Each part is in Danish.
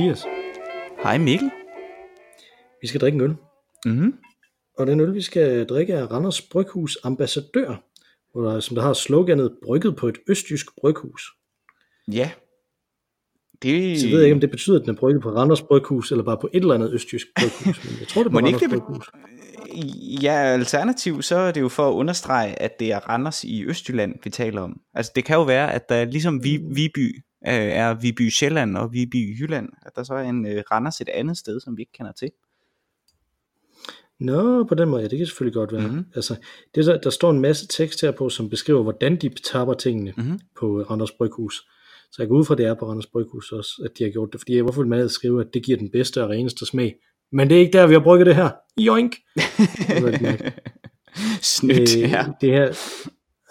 Hej Mathias. Hej Mikkel. Vi skal drikke en øl. Mm-hmm. Og den øl, vi skal drikke, er Randers Bryghus Ambassadør, hvor der, som der har sloganet brygget på et østjysk bryghus. Ja. Det... Så jeg ved ikke, om det betyder, at den er brygget på Randers Bryghus, eller bare på et eller andet østjysk bryghus. Men jeg tror, det er på Må Randers ikke det Bryghus. Ja, alternativ, så er det jo for at understrege, at det er Randers i Østjylland, vi taler om. Altså det kan jo være, at der ligesom Vi, Viby øh, er Viby Sjælland og Viby Jylland, at der så er en øh, Randers et andet sted, som vi ikke kender til. Nå, på den måde, ja, det kan selvfølgelig godt være. Mhm. Mm-hmm. Altså, det der, der står en masse tekst her på, som beskriver, hvordan de tapper tingene Mhm. mm-hmm. på Randers Bryghus. Så jeg går ud fra, at det er på Randers Bryghus også, at de har gjort det. Fordi hvorfor vil man altid skrive, at det giver den bedste og reneste smag? Men det er ikke der, vi har brygget det her. Joink! Snydt, Øh, ja. Det her,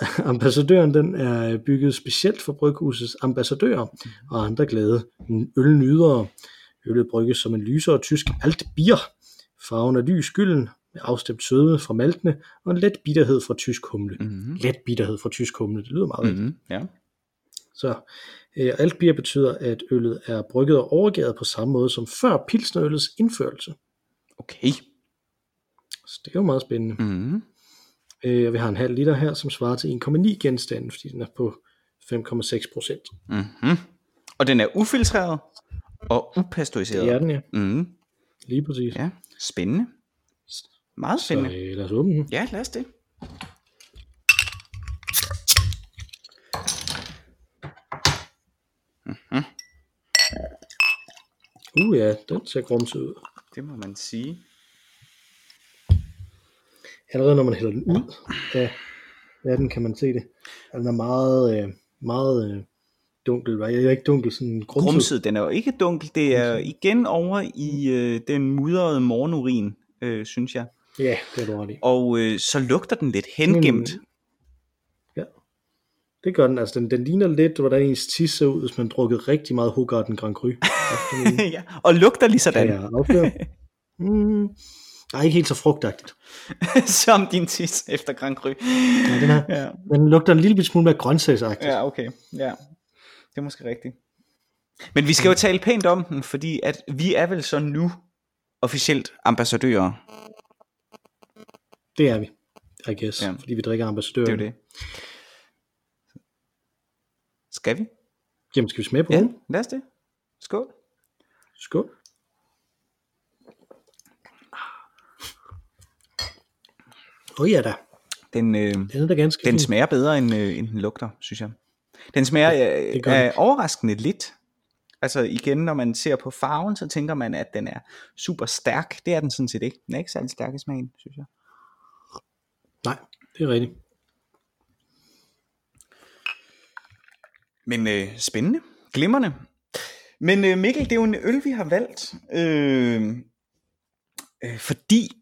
ambassadøren, den er bygget specielt for Bryghusets ambassadører og andre glade ølnydere. Øllet brygges som en lysere tysk altbier. Farven er lys gylden med afstemt sødme fra maltene og en let bitterhed fra tysk humle. Mm-hmm. Let bitterhed fra tysk humle, det lyder meget. Mm-hmm. Ja. Så øh, altbier betyder, at øllet er brygget og overgæret på samme måde som før pilsnerøllets indførelse. Okay. Så det er jo meget spændende. Mm-hmm. Øh, vi har en halv liter her, som svarer til 1,9 genstande, fordi den er på 5,6 procent. Mm-hmm. Og den er ufiltreret og upasteuriseret. Det er den, ja. Mm-hmm. Lige præcis. Ja. Spændende. Meget Så spændende. øh, lad os åbne den. Ja, lad os det. Uh ja, den ser grumset ud. Det må man sige. Allerede når man hælder den ud af, af den, kan man se det. Altså, den er meget, øh, meget øh, dunkel. Jeg er ikke dunkel, sådan grumset. Grumset, den er jo ikke dunkel. Det er igen over i øh, den mudrede morgenurin, øh, synes jeg. Ja, det er du ret i. Og øh, så lugter den lidt hengemt. Ja, det gør den. Altså, den, den ligner lidt, hvordan ens tis ser ud, hvis man drukkede rigtig meget Hogarten Grand Cru. ja, og lugter lige kan sådan, jeg afsløre. Mm, nej, ikke helt så frugtagtigt. som din tis efter Grand Cru. Ja, den, her, Ja, den lugter en lille smule mere grøntsagsagtigt. ja, okay. Ja, det er måske rigtigt. Men vi skal jo tale pænt om den, fordi at vi er vel så nu officielt ambassadører. Det er vi, I guess, Ja. fordi vi drikker ambassadør. Det er det. Skal vi? Jamen, skal vi smage på Ja, den? lad os det. Skål. Skål. Oh, ja da, Den, øh, den er da ganske den fin. smager bedre, end, øh, end den lugter, synes jeg. Den smager øh, det den. overraskende lidt. Altså igen, når man ser på farven, så tænker man, at den er super stærk. Det er den sådan set ikke. Den er ikke særlig stærk i smagen, synes jeg. Nej, det er rigtigt. Men øh, spændende. Glimrende. Men øh, Mikkel, det er jo en øl, vi har valgt. Øh, øh, fordi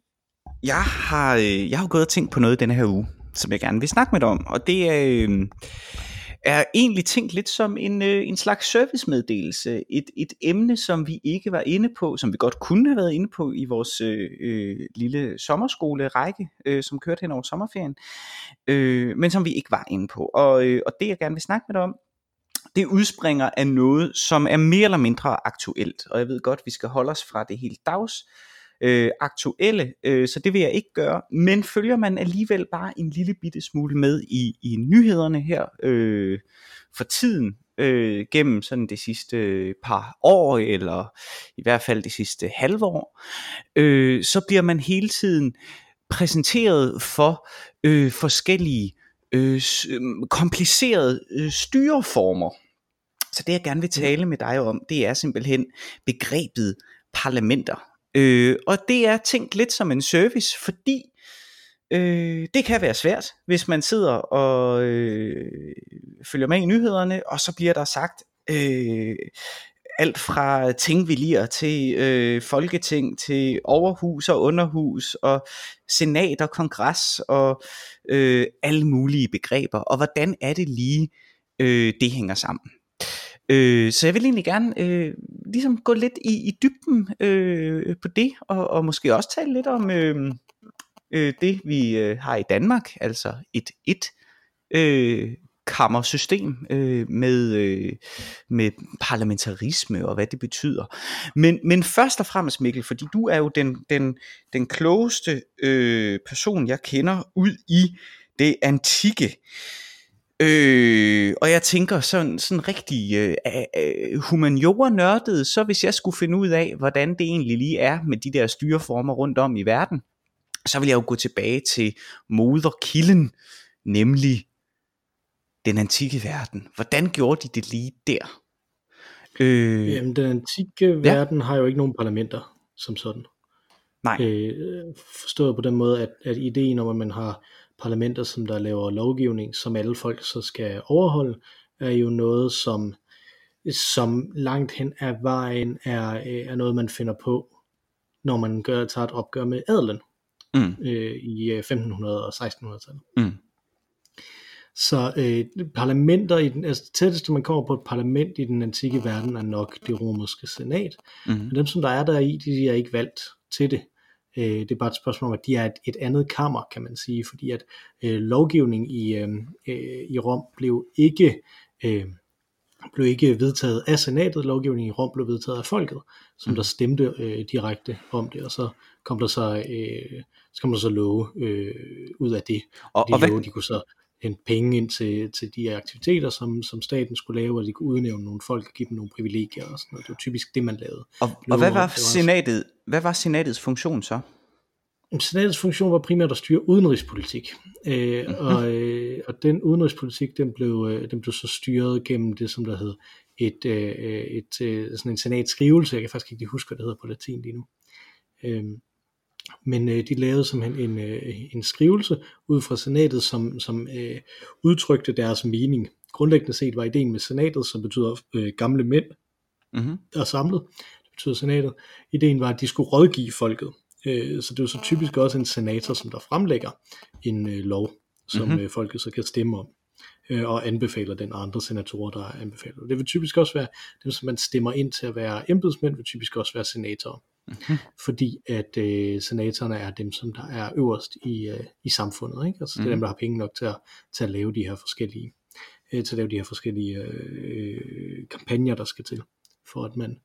jeg har, øh, jeg har gået og tænkt på noget denne her uge, som jeg gerne vil snakke med dig om. Og det er, øh, er egentlig tænkt lidt som en, øh, en slags servicemeddelelse. Et, et emne, som vi ikke var inde på, som vi godt kunne have været inde på i vores øh, øh, lille sommerskolerække, øh, som kørte hen over sommerferien, øh, men som vi ikke var inde på. Og, øh, og det jeg gerne vil snakke med dig om, det udspringer af noget, som er mere eller mindre aktuelt. Og jeg ved godt, vi skal holde os fra det helt dags øh, aktuelle, øh, så det vil jeg ikke gøre. Men følger man alligevel bare en lille bitte smule med i, i nyhederne her øh, for tiden, øh, gennem sådan det sidste par år, eller i hvert fald det sidste halve år, øh, så bliver man hele tiden præsenteret for øh, forskellige øh, øh, komplicerede øh, styreformer. Så det jeg gerne vil tale med dig om, det er simpelthen begrebet parlamenter. Øh, og det er tænkt lidt som en service, fordi øh, det kan være svært, hvis man sidder og øh, følger med i nyhederne, og så bliver der sagt øh, alt fra tingvilier til øh, folketing til overhus og underhus og senat og kongres og øh, alle mulige begreber. Og hvordan er det lige, øh, det hænger sammen? Øh, så jeg vil egentlig gerne øh, ligesom gå lidt i, i dybden øh, på det, og, og måske også tale lidt om øh, øh, det, vi øh, har i Danmark, altså et et øh, kammersystem øh, med, øh, med parlamentarisme og hvad det betyder. Men, men først og fremmest Mikkel, fordi du er jo den, den, den klogeste øh, person, jeg kender ud i det antikke. Øh, og jeg tænker sådan, sådan rigtig øh, øh, humaniora-nørdet, så hvis jeg skulle finde ud af, hvordan det egentlig lige er med de der styreformer rundt om i verden, så vil jeg jo gå tilbage til moderkilden, nemlig den antikke verden. Hvordan gjorde de det lige der? Øh, Jamen, den antikke ja. verden har jo ikke nogen parlamenter som sådan. Nej. Øh, forstået på den måde, at, at ideen om, at man har parlamenter, som der laver lovgivning, som alle folk så skal overholde, er jo noget, som, som langt hen ad vejen er, er noget, man finder på, når man gør, tager et opgør med adelen mm. øh, i 1500- og 1600-tallet. Mm. Så øh, parlamenter, i den, altså det tætteste man kommer på et parlament i den antikke verden, er nok det romerske senat. Mm. Men dem, som der er der i, de er ikke valgt til det. Øh, det er bare et spørgsmål om, at de er et, et andet kammer, kan man sige, fordi at øh, lovgivning i, øh, øh, i Rom blev ikke øh, blev ikke vedtaget af senatet, lovgivningen i Rom blev vedtaget af folket, som der stemte øh, direkte om det, og så kom der så, øh, så kom der så love øh, ud af det. Og, de og love, hvad... de kunne så hente penge ind til, til de aktiviteter, som, som staten skulle lave, og de kunne udnævne nogle folk og give dem nogle privilegier og sådan noget. Det var typisk det, man lavede. Og, og hvad, var senatet, hvad var senatets funktion så? Senatets funktion var primært at styre udenrigspolitik, øh, mm-hmm. og, øh, og den udenrigspolitik, den blev, øh, den blev så styret gennem det, som der hed et, øh, et, øh, sådan en senatskrivelse, jeg kan faktisk ikke huske, hvad det hedder på latin lige nu. Øh, men øh, de lavede simpelthen en, øh, en skrivelse ud fra senatet, som, som øh, udtrykte deres mening. Grundlæggende set var ideen med senatet, som betyder øh, gamle mænd, mm-hmm. der er samlet, det betyder senatet. Ideen var, at de skulle rådgive folket. Øh, så det er så typisk også en senator, som der fremlægger en øh, lov, som mm-hmm. øh, folket så kan stemme om øh, og anbefaler den, og andre senatorer, der anbefaler det. vil typisk også være dem, som man stemmer ind til at være embedsmænd, vil typisk også være senatorer. Mm-hmm. Fordi at øh, senatorerne er dem, som der er øverst i, øh, i samfundet. Ikke? Altså mm-hmm. det er dem, der har penge nok til at, til at lave de her forskellige øh, til at lave de her forskellige øh, kampagner, der skal til, for at man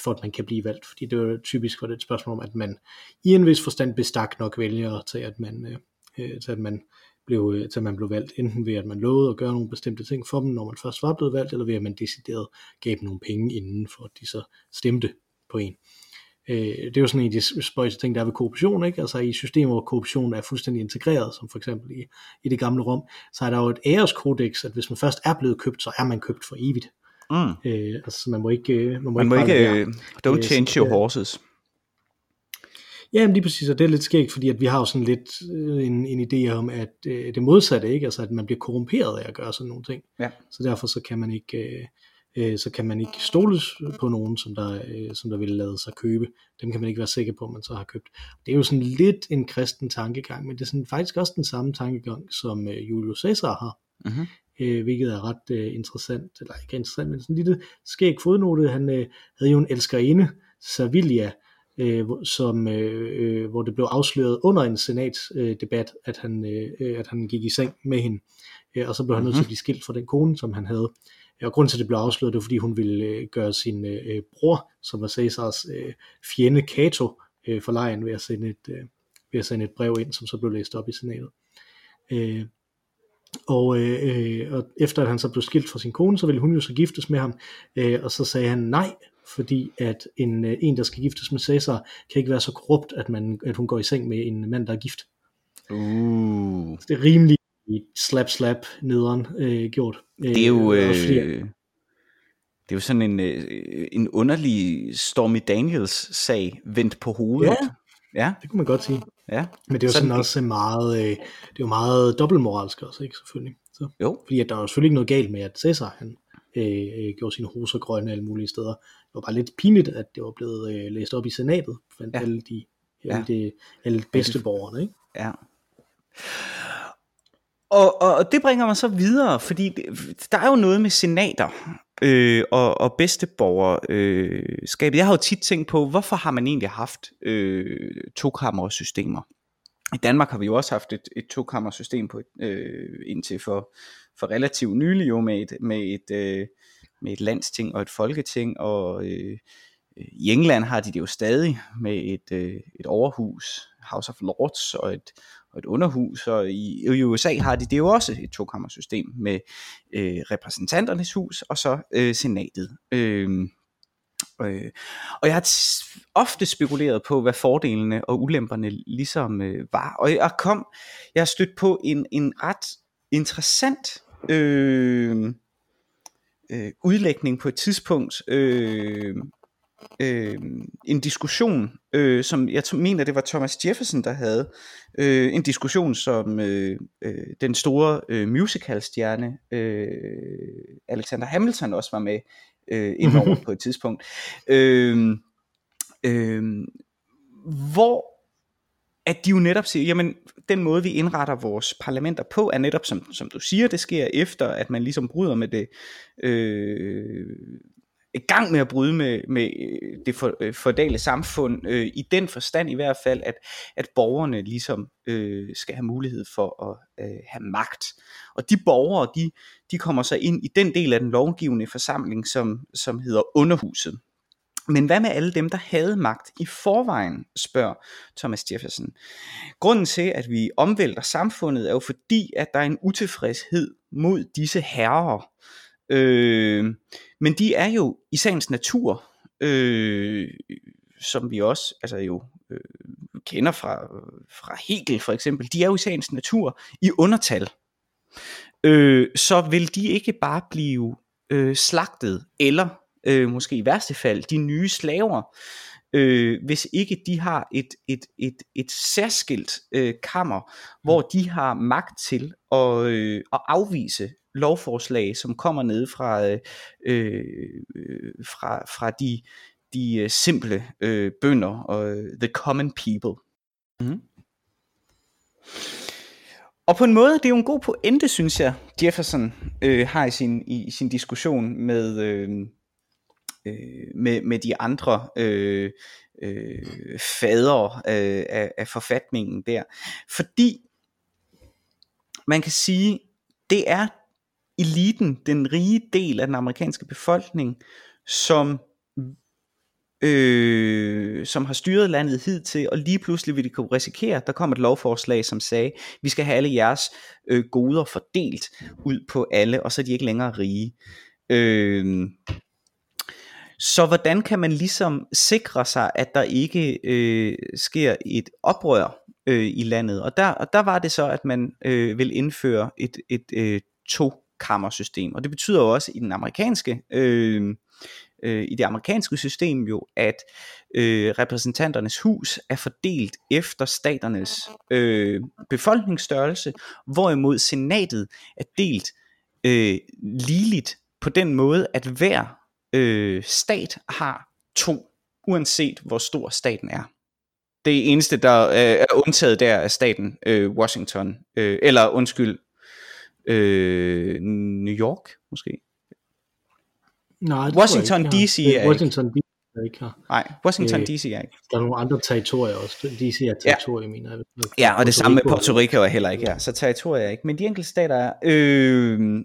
for at man kan blive valgt. Fordi det er typisk for det et spørgsmål om, at man i en vis forstand bestak nok vælgere til, at man, øh, øh til at man blev, øh, til at man blev valgt, enten ved at man lovede at gøre nogle bestemte ting for dem, når man først var blevet valgt, eller ved at man decideret gav dem nogle penge inden, for at de så stemte på en. Øh, det er jo sådan en af de spøjse ting, der er ved korruption, ikke? Altså i systemer, hvor korruption er fuldstændig integreret, som for eksempel i, i det gamle Rom, så er der jo et æreskodex, at hvis man først er blevet købt, så er man købt for evigt. Mm. Øh, altså man må ikke... Øh, man må man må ikke, ikke uh, don't øh, change your horses. Ja, men lige præcis, og det er lidt skægt, fordi at vi har jo sådan lidt en, en idé om, at øh, det modsatte, ikke? Altså at man bliver korrumperet af at gøre sådan nogle ting. Ja. Så derfor så kan man ikke... Øh, øh, så kan man ikke stoles på nogen, som der, øh, som der vil lade sig købe. Dem kan man ikke være sikker på, at man så har købt. Det er jo sådan lidt en kristen tankegang, men det er sådan faktisk også den samme tankegang, som øh, Julius Caesar har. Øh, hvilket er ret øh, interessant, eller ikke interessant, men sådan en lille skæg fodnote. Han øh, havde jo en elskerinde, Servilia, øh, som, øh, hvor det blev afsløret under en senatsdebat, øh, at, han, øh, at han gik i seng med hende, øh, og så blev han nødt til at blive skilt fra den kone, som han havde. Og grunden til, at det blev afsløret, det var, fordi hun ville øh, gøre sin øh, bror, som var Cæsars øh, fjende Cato, øh, for lejen ved at, sende et, øh, ved at sende et brev ind, som så blev læst op i senatet. Øh, og, øh, og efter at han så blev skilt fra sin kone, så ville hun jo så giftes med ham, øh, og så sagde han nej, fordi at en, øh, en der skal giftes med Cæsar, kan ikke være så korrupt, at, man, at hun går i seng med en mand, der er gift. Uh. Så det er rimelig slap slap nederen øh, gjort. Det er jo øh, øh det er jo sådan en, øh, en underlig Stormy Daniels sag vendt på hovedet. Ja, ja. det kunne man godt sige. Ja. Men det er jo sådan, sådan også meget, øh, det er jo meget dobbeltmoralsk også, ikke selvfølgelig. Så, jo. Fordi at der er jo selvfølgelig ikke noget galt med, at Cæsar han øh, øh, gjorde sine hoser grønne alle mulige steder. Det var bare lidt pinligt, at det var blevet øh, læst op i senatet, for ja. alle de, alle, ja. de, alle bedste borgerne. Ikke? Ja. Og, og det bringer mig så videre, fordi det, der er jo noget med senater øh, og, og bedsteborgerskabet. Øh, jeg har jo tit tænkt på, hvorfor har man egentlig haft øh, tokammersystemer? I Danmark har vi jo også haft et, et tokammersystem på øh, indtil for, for relativt nylig jo med et, med et, øh, med et landsting og et folketing, og øh, i England har de det jo stadig med et, øh, et overhus, House of Lords, og et, og et underhus, og i, i USA har de det jo også et tokammersystem med øh, repræsentanternes hus, og så øh, senatet. Øh, Øh, og jeg har ofte spekuleret på, hvad fordelene og ulemperne ligesom øh, var. Og jeg kom, jeg har stødt på en, en ret interessant øh, øh, udlægning på et tidspunkt, øh, øh, en diskussion, øh, som jeg mener, det var Thomas Jefferson, der havde, øh, en diskussion, som øh, øh, den store øh, musicalstjerne øh, Alexander Hamilton også var med øh, indover på et tidspunkt. Øh, øh, hvor at de jo netop siger, jamen den måde vi indretter vores parlamenter på, er netop som, som du siger, det sker efter, at man ligesom bryder med det, øh, i gang med at bryde med, med øh, det for, øh, fordale samfund, øh, i den forstand i hvert fald, at, at borgerne ligesom øh, skal have mulighed for at øh, have magt. Og de borgere, de, de kommer så ind i den del af den lovgivende forsamling, som, som hedder underhuset. Men hvad med alle dem, der havde magt i forvejen, spørger Thomas Jefferson. Grunden til, at vi omvælter samfundet, er jo fordi, at der er en utilfredshed mod disse herrer. Øh, men de er jo i sagens natur, øh, som vi også altså jo øh, kender fra, fra Hegel for eksempel, de er jo i sagens natur i undertal. Øh, så vil de ikke bare blive øh, slagtet, eller øh, måske i værste fald de nye slaver, øh, hvis ikke de har et, et, et, et særskilt øh, kammer, hvor de har magt til at, øh, at afvise lovforslag, som kommer ned fra, øh, øh, fra, fra de, de øh, simple øh, bønder og the common people. Mm. Og på en måde, det er jo en god pointe, synes jeg, Jefferson øh, har i sin, i, sin diskussion med, øh, øh, med, med de andre øh, øh, fader øh, af, af forfatningen der. Fordi man kan sige, det er eliten, den rige del af den amerikanske befolkning, som øh, som har styret landet hidtil, og lige pludselig vil de kunne risikere, der kom et lovforslag, som sagde, vi skal have alle jeres øh, goder fordelt ud på alle, og så er de ikke længere rige. Øh, så hvordan kan man ligesom sikre sig, at der ikke øh, sker et oprør øh, i landet? Og der, og der var det så, at man øh, vil indføre et, et øh, to kammersystem. Og det betyder jo også i den amerikanske øh, øh, i det amerikanske system jo, at øh, repræsentanternes hus er fordelt efter staternes øh, befolkningsstørrelse, hvorimod senatet er delt øh, ligeligt på den måde, at hver øh, stat har to, uanset hvor stor staten er. Det eneste, der øh, er undtaget der, er staten øh, Washington, øh, eller undskyld, øh, New York måske. Nej, det Washington ikke, DC er Washington DC er ikke her. Nej, Washington Øh, DC er ikke. Der er nogle andre territorier også. DC er territorier, ja. mener jeg. Ja, og det samme med. Puerto Rico er heller ikke her, så territorier er ikke. Men de enkelte stater er... Øh,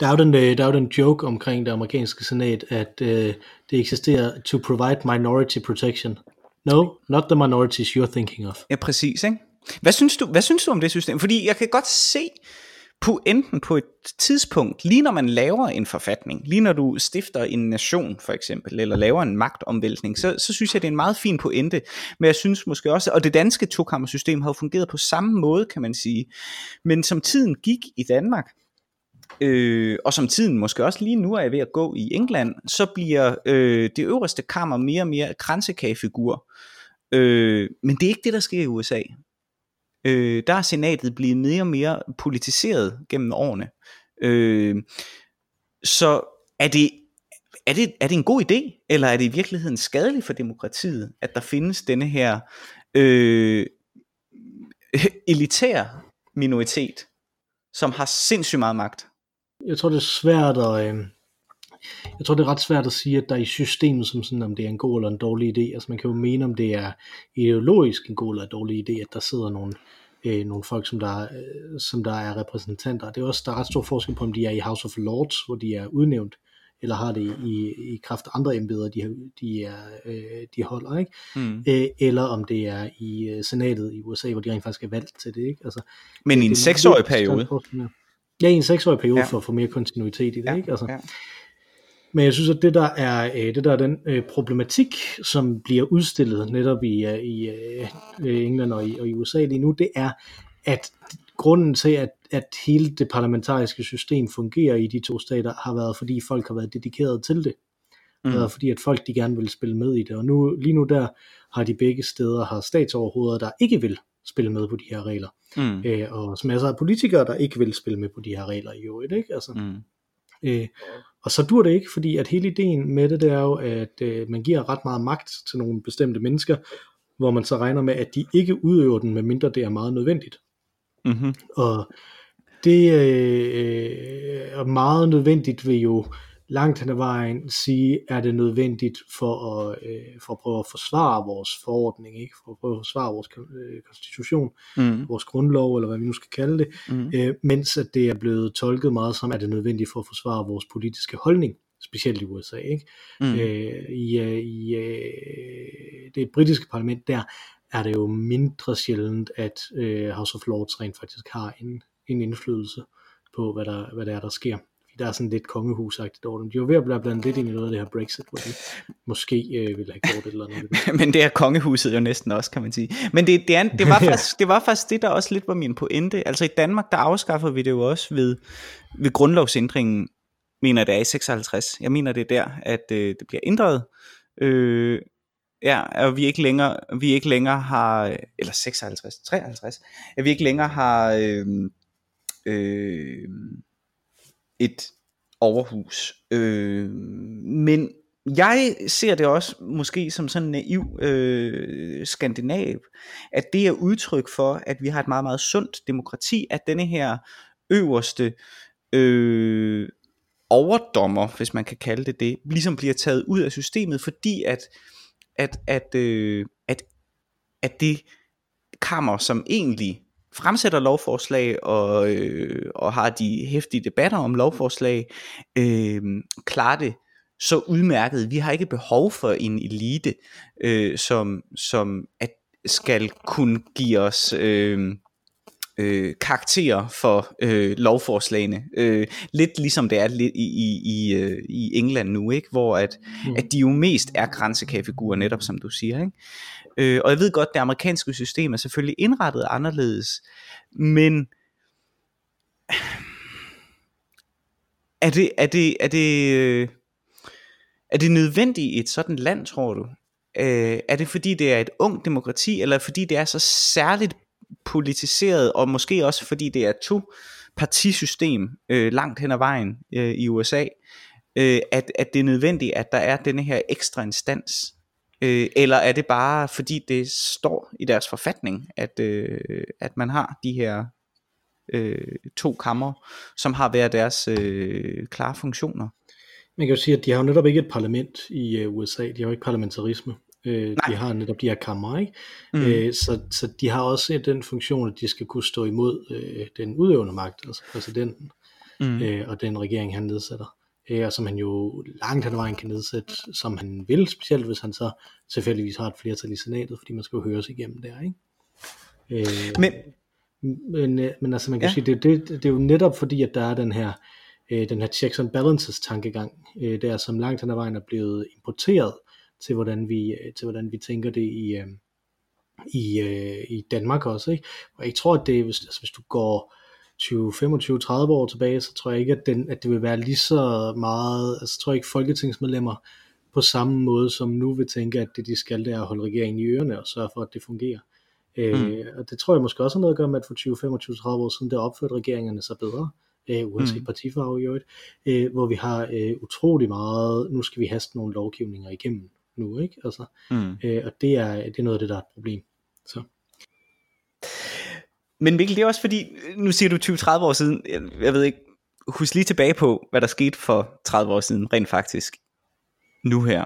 Der er, jo den, øh, der er jo den joke omkring det amerikanske senat, at øh, det eksisterer to provide minority protection. No, not the minorities you're thinking of. ja, præcis, ikke? Hvad synes, du, hvad synes du om det system? Fordi jeg kan godt se enten på et tidspunkt, lige når man laver en forfatning, lige når du stifter en nation for eksempel, eller laver en magtomvæltning, så, så synes jeg, det er en meget fin pointe. Men jeg synes måske også, og det danske tokammersystem har jo fungeret på samme måde, kan man sige. Men som tiden gik i Danmark, øh, og som tiden måske også lige nu er ved at gå i England, så bliver øh, det øverste kammer mere og mere kransekagefigur. Øh, men det er ikke det, der sker i USA. Øh, der er senatet blevet mere og mere politiseret gennem årene. Øh, så er det, er, det, er det en god idé, eller er det i virkeligheden skadeligt for demokratiet, at der findes denne her øh, elitær minoritet, som har sindssygt meget magt? Jeg tror, det er svært at... Øh, jeg tror, det er ret svært at sige, at der er i systemet som sådan, om det er en god eller en dårlig idé. Altså man kan jo mene, om det er ideologisk en god eller en dårlig idé, at der sidder nogle øh, nogle folk, som der, øh, som der er repræsentanter. Det er også, der er ret stor forskel på, om de er i House of Lords, hvor de er udnævnt, eller har det i, i kraft af andre embeder, de, har, de, er, øh, de holder, ikke? Mm. Øh, eller om det er i øh, senatet i USA, hvor de rent faktisk er valgt til det. Ikke? Altså, Men i en seksårig periode? Ja, i en seksårig periode ja. for at få mere kontinuitet i det. Ja. Ikke? Altså, Ja. Men jeg synes, at det der er, øh, det der er den øh, problematik, som bliver udstillet netop i, øh, i øh, England og i, og i USA lige nu, det er, at grunden til, at, at hele det parlamentariske system fungerer i de to stater, har været, fordi folk har været dedikeret til det. Mm. Været, fordi at folk de gerne vil spille med i det. Og nu, lige nu der har de begge steder har statsoverhoveder, der ikke vil spille med på de her regler. Mm. Øh, og masser af politikere, der ikke vil spille med på de her regler i øvrigt. Ikke? Altså, Mm. Øh, og så dur det ikke, fordi at hele ideen med det, det er jo, at øh, man giver ret meget magt til nogle bestemte mennesker, hvor man så regner med, at de ikke udøver den, medmindre det er meget nødvendigt. Mm-hmm. Og det øh, er meget nødvendigt vil jo langt hen ad vejen sige, er det nødvendigt for at, øh, for at prøve at forsvare vores forordning, ikke? for at prøve at forsvare vores øh, konstitution, Mm. vores grundlov, eller hvad vi nu skal kalde det, Mm. øh, mens at det er blevet tolket meget som, at det er nødvendigt for at forsvare vores politiske holdning, specielt i USA. Ikke? Mm. Øh, I, øh, i øh, det britiske parlament, der er det jo mindre sjældent, at øh, House of Lords rent faktisk har en, en indflydelse på, hvad der, hvad der er, der sker. Der er sådan lidt kongehusagtigt over dem. De jo ved at blive blandet lidt ind i noget af det her Brexit, hvor de måske øh, ville have gjort et eller andet. Men det er kongehuset jo næsten også, kan man sige. Men det, det, er, det, var faktisk, det var faktisk det, der også lidt var min pointe. Altså i Danmark, der afskaffer vi det jo også ved, ved grundlovsændringen, mener det er i 56. Jeg mener, det er der, at øh, det bliver ændret. Øh, ja, og vi ikke længere, vi ikke længere har, eller 56, 53, at vi ikke længere har øh, øh, et overhus. Øh, men jeg ser det også måske som sådan en naiv øh, skandinav, at det er udtryk for, at vi har et meget, meget sundt demokrati, at denne her øverste øh, overdommer, hvis man kan kalde det det, ligesom bliver taget ud af systemet, fordi at, at, at, øh, at, at det kammer, som egentlig fremsætter lovforslag og, øh, og har de hæftige debatter om lovforslag, øh, klarer det så udmærket. Vi har ikke behov for en elite, øh, som, som at skal kunne give os øh, øh, karakterer for øh, lovforslagene. Øh, lidt ligesom det er lidt i, i, i, øh, i England nu, ikke? hvor at, mm. at de jo mest er grænsekaffegurer, netop som du siger. Ikke? Øh, og jeg ved godt, det amerikanske system er selvfølgelig indrettet anderledes, men er det, er det, er det, øh, er det nødvendigt i et sådan land, tror du? Øh, er det fordi det er et ung demokrati, eller fordi det er så særligt politiseret, og måske også fordi det er to partisystem øh, langt hen ad vejen øh, i USA, øh, at, at det er nødvendigt, at der er denne her ekstra instans? Øh, eller er det bare fordi det står i deres forfatning, at, øh, at man har de her øh, to kammer, som har hver deres øh, klare funktioner? Man kan jo sige, at de har jo netop ikke et parlament i uh, USA. De har jo ikke parlamentarisme. Øh, de har netop de her kammer, ikke? Mm. Øh, så, så de har også den funktion, at de skal kunne stå imod øh, den udøvende magt, altså præsidenten, mm. øh, og den regering, han nedsætter. Øh, og som han jo langt hen ad vejen kan nedsætte, som han vil, specielt hvis han så tilfældigvis har et flertal i senatet, fordi man skal jo høres igennem der, ikke? Øh, Men, men, øh, men altså man kan ja. sige, det, det, det er jo netop fordi, at der er den her, øh, den her checks and balances tankegang, øh, der som langt hen ad vejen er blevet importeret til hvordan vi, øh, til hvordan vi tænker det i, øh, i, øh, i Danmark også. Ikke? Og jeg tror, at det, hvis, altså, hvis du går 20, 25, 30 år tilbage, så tror jeg ikke, at, den, at det vil være lige så meget, altså tror jeg ikke folketingsmedlemmer på samme måde som nu vil tænke, at det de skal, det er at holde regeringen i ørerne og sørge for, at det fungerer. Mm. Øh, og det tror jeg måske også har noget at gøre med, at for 20, 25, 30 år siden, der opførte regeringerne sig bedre, øh, uanset mm. partifarve i øvrigt, øh, hvor vi har øh, utrolig meget, nu skal vi haste nogle lovgivninger igennem nu, ikke? Altså, mm. øh, og det er, det er noget af det, der er et problem. Men Mikkel, det er også fordi, nu siger du 20-30 år siden, jeg, jeg ved ikke, husk lige tilbage på, hvad der skete for 30 år siden, rent faktisk, nu her.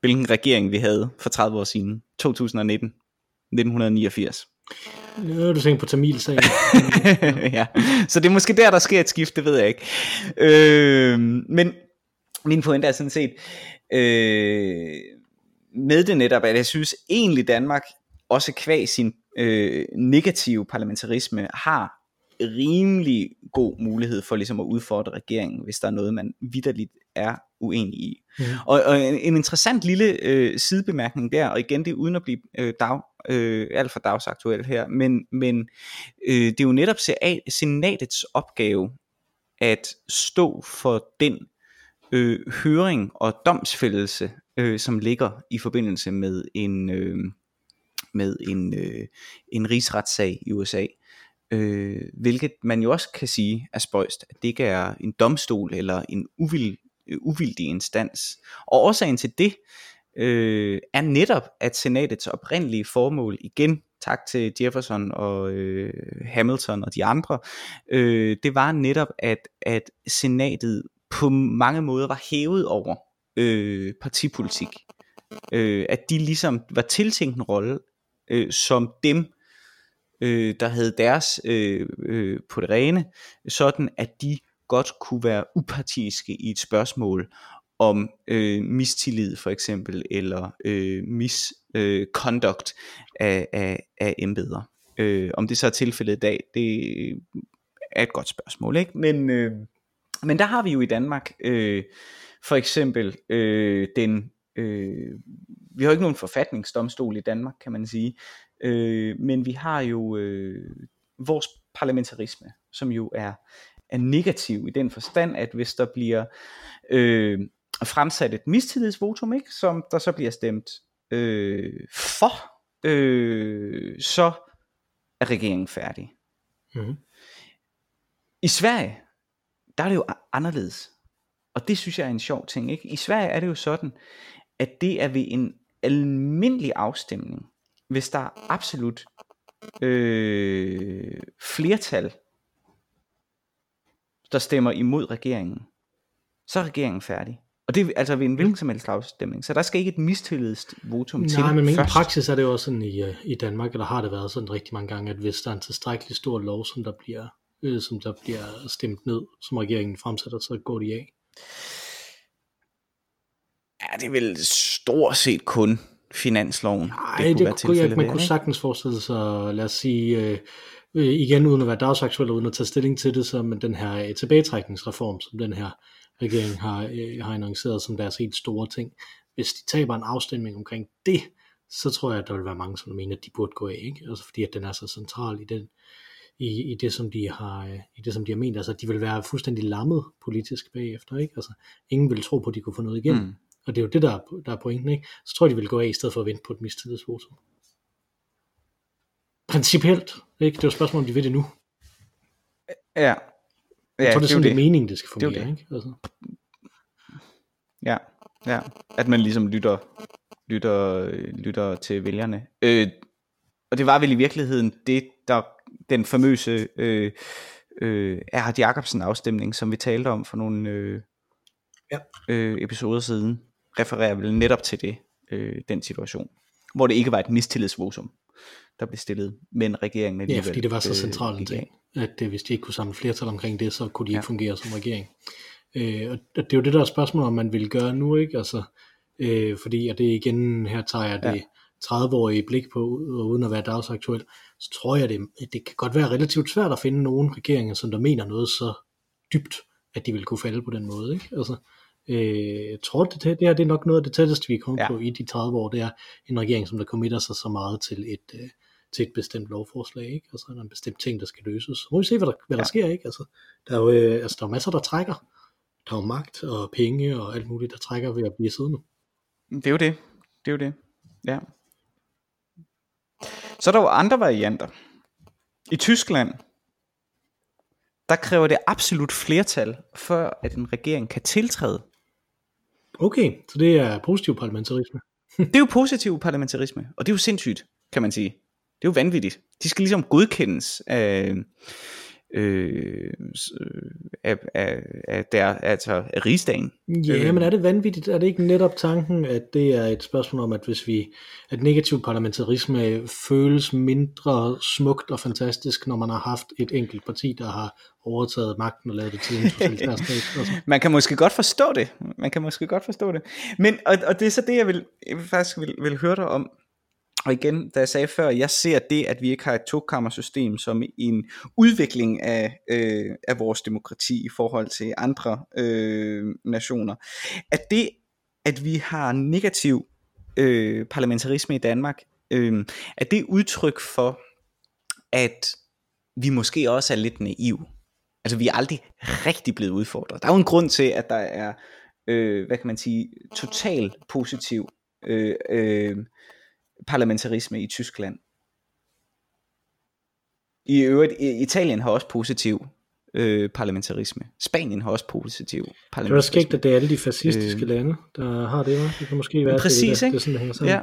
Hvilken regering vi havde for 30 år siden, 2019, 1989. Nu er du tænkt på Tamil-sagen. ja, så det er måske der, der sker et skift, det ved jeg ikke. Øh, men min pointe er sådan set, øh, med det netop, at jeg synes egentlig Danmark, også kvæg sin øh, negative parlamentarisme, har rimelig god mulighed for ligesom at udfordre regeringen, hvis der er noget, man vidderligt er uenig i. Mm. Og, og en, en interessant lille øh, sidebemærkning der, og igen det er uden at blive øh, dag, øh, alt for dagsaktuelt her, men, men øh, det er jo netop senatets opgave at stå for den øh, høring og domsfældelse, øh, som ligger i forbindelse med en øh, med en øh, en rigsretssag i USA. Øh, hvilket man jo også kan sige er spøjst, at det ikke er en domstol eller en uvild, øh, uvildig instans. Og årsagen til det øh, er netop, at senatets oprindelige formål, igen tak til Jefferson og øh, Hamilton og de andre, øh, det var netop, at, at senatet på mange måder var hævet over øh, partipolitik. Øh, at de ligesom var tiltænkt en rolle øh, som dem, øh, der havde deres øh, øh, på det rene, sådan at de godt kunne være upartiske i et spørgsmål om øh, mistillid for eksempel, eller øh, misconduct øh, af, af, af embeder. Øh, om det så er tilfældet i dag, det øh, er et godt spørgsmål, ikke? Men, øh, men der har vi jo i Danmark øh, for eksempel øh, den, øh, vi har jo ikke nogen forfatningsdomstol i Danmark, kan man sige, øh, men vi har jo øh, vores parlamentarisme, som jo er, er negativ i den forstand, at hvis der bliver øh, fremsat et mistillidsvotum, ikke, som der så bliver stemt øh, for, øh, så er regeringen færdig. Mm. I Sverige, der er det jo anderledes. Og det synes jeg er en sjov ting. Ikke? I Sverige er det jo sådan, at det er ved en almindelig afstemning, hvis der er absolut øh, flertal, der stemmer imod regeringen, så er regeringen færdig. Og det er altså ved en hvilken som helst afstemning. Så der skal ikke et mistillidsvotum Nej, til Nej, men i praksis er det jo også sådan i, øh, i Danmark, eller har det været sådan rigtig mange gange, at hvis der er en tilstrækkelig stor lov, som der bliver, øh, som der bliver stemt ned, som regeringen fremsætter, så går de af. Ja, det er vel stort set kun finansloven. Nej, det, kunne det kunne jeg, man kunne sagtens forestille sig, lad os sige, øh, øh, igen uden at være dagsaktuel, uden at tage stilling til det, så men den her øh, tilbagetrækningsreform, som den her regering har, øh, har annonceret som deres helt store ting, hvis de taber en afstemning omkring det, så tror jeg, at der vil være mange, som mener, at de burde gå af, ikke? Altså fordi at den er så central i den, i, i, det, som de har, øh, i det, som de har ment. Altså, de vil være fuldstændig lammet politisk bagefter, ikke? Altså, ingen vil tro på, at de kunne få noget igennem. Mm. Og det er jo det, der er, der er pointen, ikke? Så tror jeg, de vil gå af, i stedet for at vente på et mistillidsvotum. Principielt, ikke? Det er jo spørgsmål, om de ved det nu. Ja. Jeg ja, tror, det er sådan, det det. er meningen, det skal Det er fungere, det. ikke? Altså. Ja, ja. At man ligesom lytter, lytter, lytter til vælgerne. Øh, og det var vel i virkeligheden det, der den famøse øh, øh, Erhard Jacobsen afstemning, som vi talte om for nogle øh, Ja. øh, episoder siden, refererer vel netop til det, øh, den situation, hvor det ikke var et mistillidsvotum, der blev stillet, men regeringen Ja, alligevel fordi det var så øh, centralt en ting, at øh, hvis de ikke kunne samle flertal omkring det, så kunne de ikke Ja. fungere som regering. Øh, og det er jo det der er spørgsmål, om man vil gøre nu, ikke? Altså, øh, fordi, og det igen, her tager jeg det Ja. 30-årige blik på, og uden at være dagsaktuel, så tror jeg, det, det kan godt være relativt svært at finde nogle regeringer, som der mener noget så dybt, at de vil kunne falde på den måde, ikke? Altså, øh, jeg tror, det, det her det er nok noget af det tætteste, vi er kommet Ja. på i de 30 år, det er en regering, som der committer sig så meget til et, øh, til et bestemt lovforslag, ikke? Altså, der er en bestemt ting, der skal løses. Så må vi se, hvad der, hvad der Ja. sker, ikke? Altså, der er jo øh, altså, der er masser, der trækker. Der er jo magt og penge og alt muligt, der trækker ved at blive siddende. Det er jo det. Det er jo det. Ja. Så er der jo andre varianter. I Tyskland, der kræver det absolut flertal, før at en regering kan tiltræde. Okay, så det er positiv parlamentarisme. Det er jo positiv parlamentarisme, og det er jo sindssygt, kan man sige. Det er jo vanvittigt. De skal ligesom godkendes af, øh, af, af, af, der, altså af rigsdagen. Ja, men er det vanvittigt? Er det ikke netop tanken, at det er et spørgsmål om, at hvis vi, at negativ parlamentarisme føles mindre smukt og fantastisk, når man har haft et enkelt parti, der har overtaget magten og lavet det til en totalitær stat? Altså. Man kan måske godt forstå det. Man kan måske godt forstå det. Men, og, og det er så det, jeg vil, jeg faktisk vil, vil høre dig om, og igen, da jeg sagde før, jeg ser det, at vi ikke har et tokammersystem som en udvikling af, øh, af vores demokrati i forhold til andre øh, nationer. At det, at vi har negativ øh, parlamentarisme i Danmark, øh, at det udtryk for, at vi måske også er lidt naive. Altså vi er aldrig rigtig blevet udfordret. Der er jo en grund til, at der er, øh, hvad kan man sige, total positiv øh, øh, parlamentarisme i Tyskland. I øvrigt, Italien har også positiv øh, parlamentarisme. Spanien har også positiv parlamentarisme. Det er skægt, at det er alle de fascistiske øh, lande, der har det. Det kan måske være, præcis, det, det, det, sådan, det hænger sammen. Ja.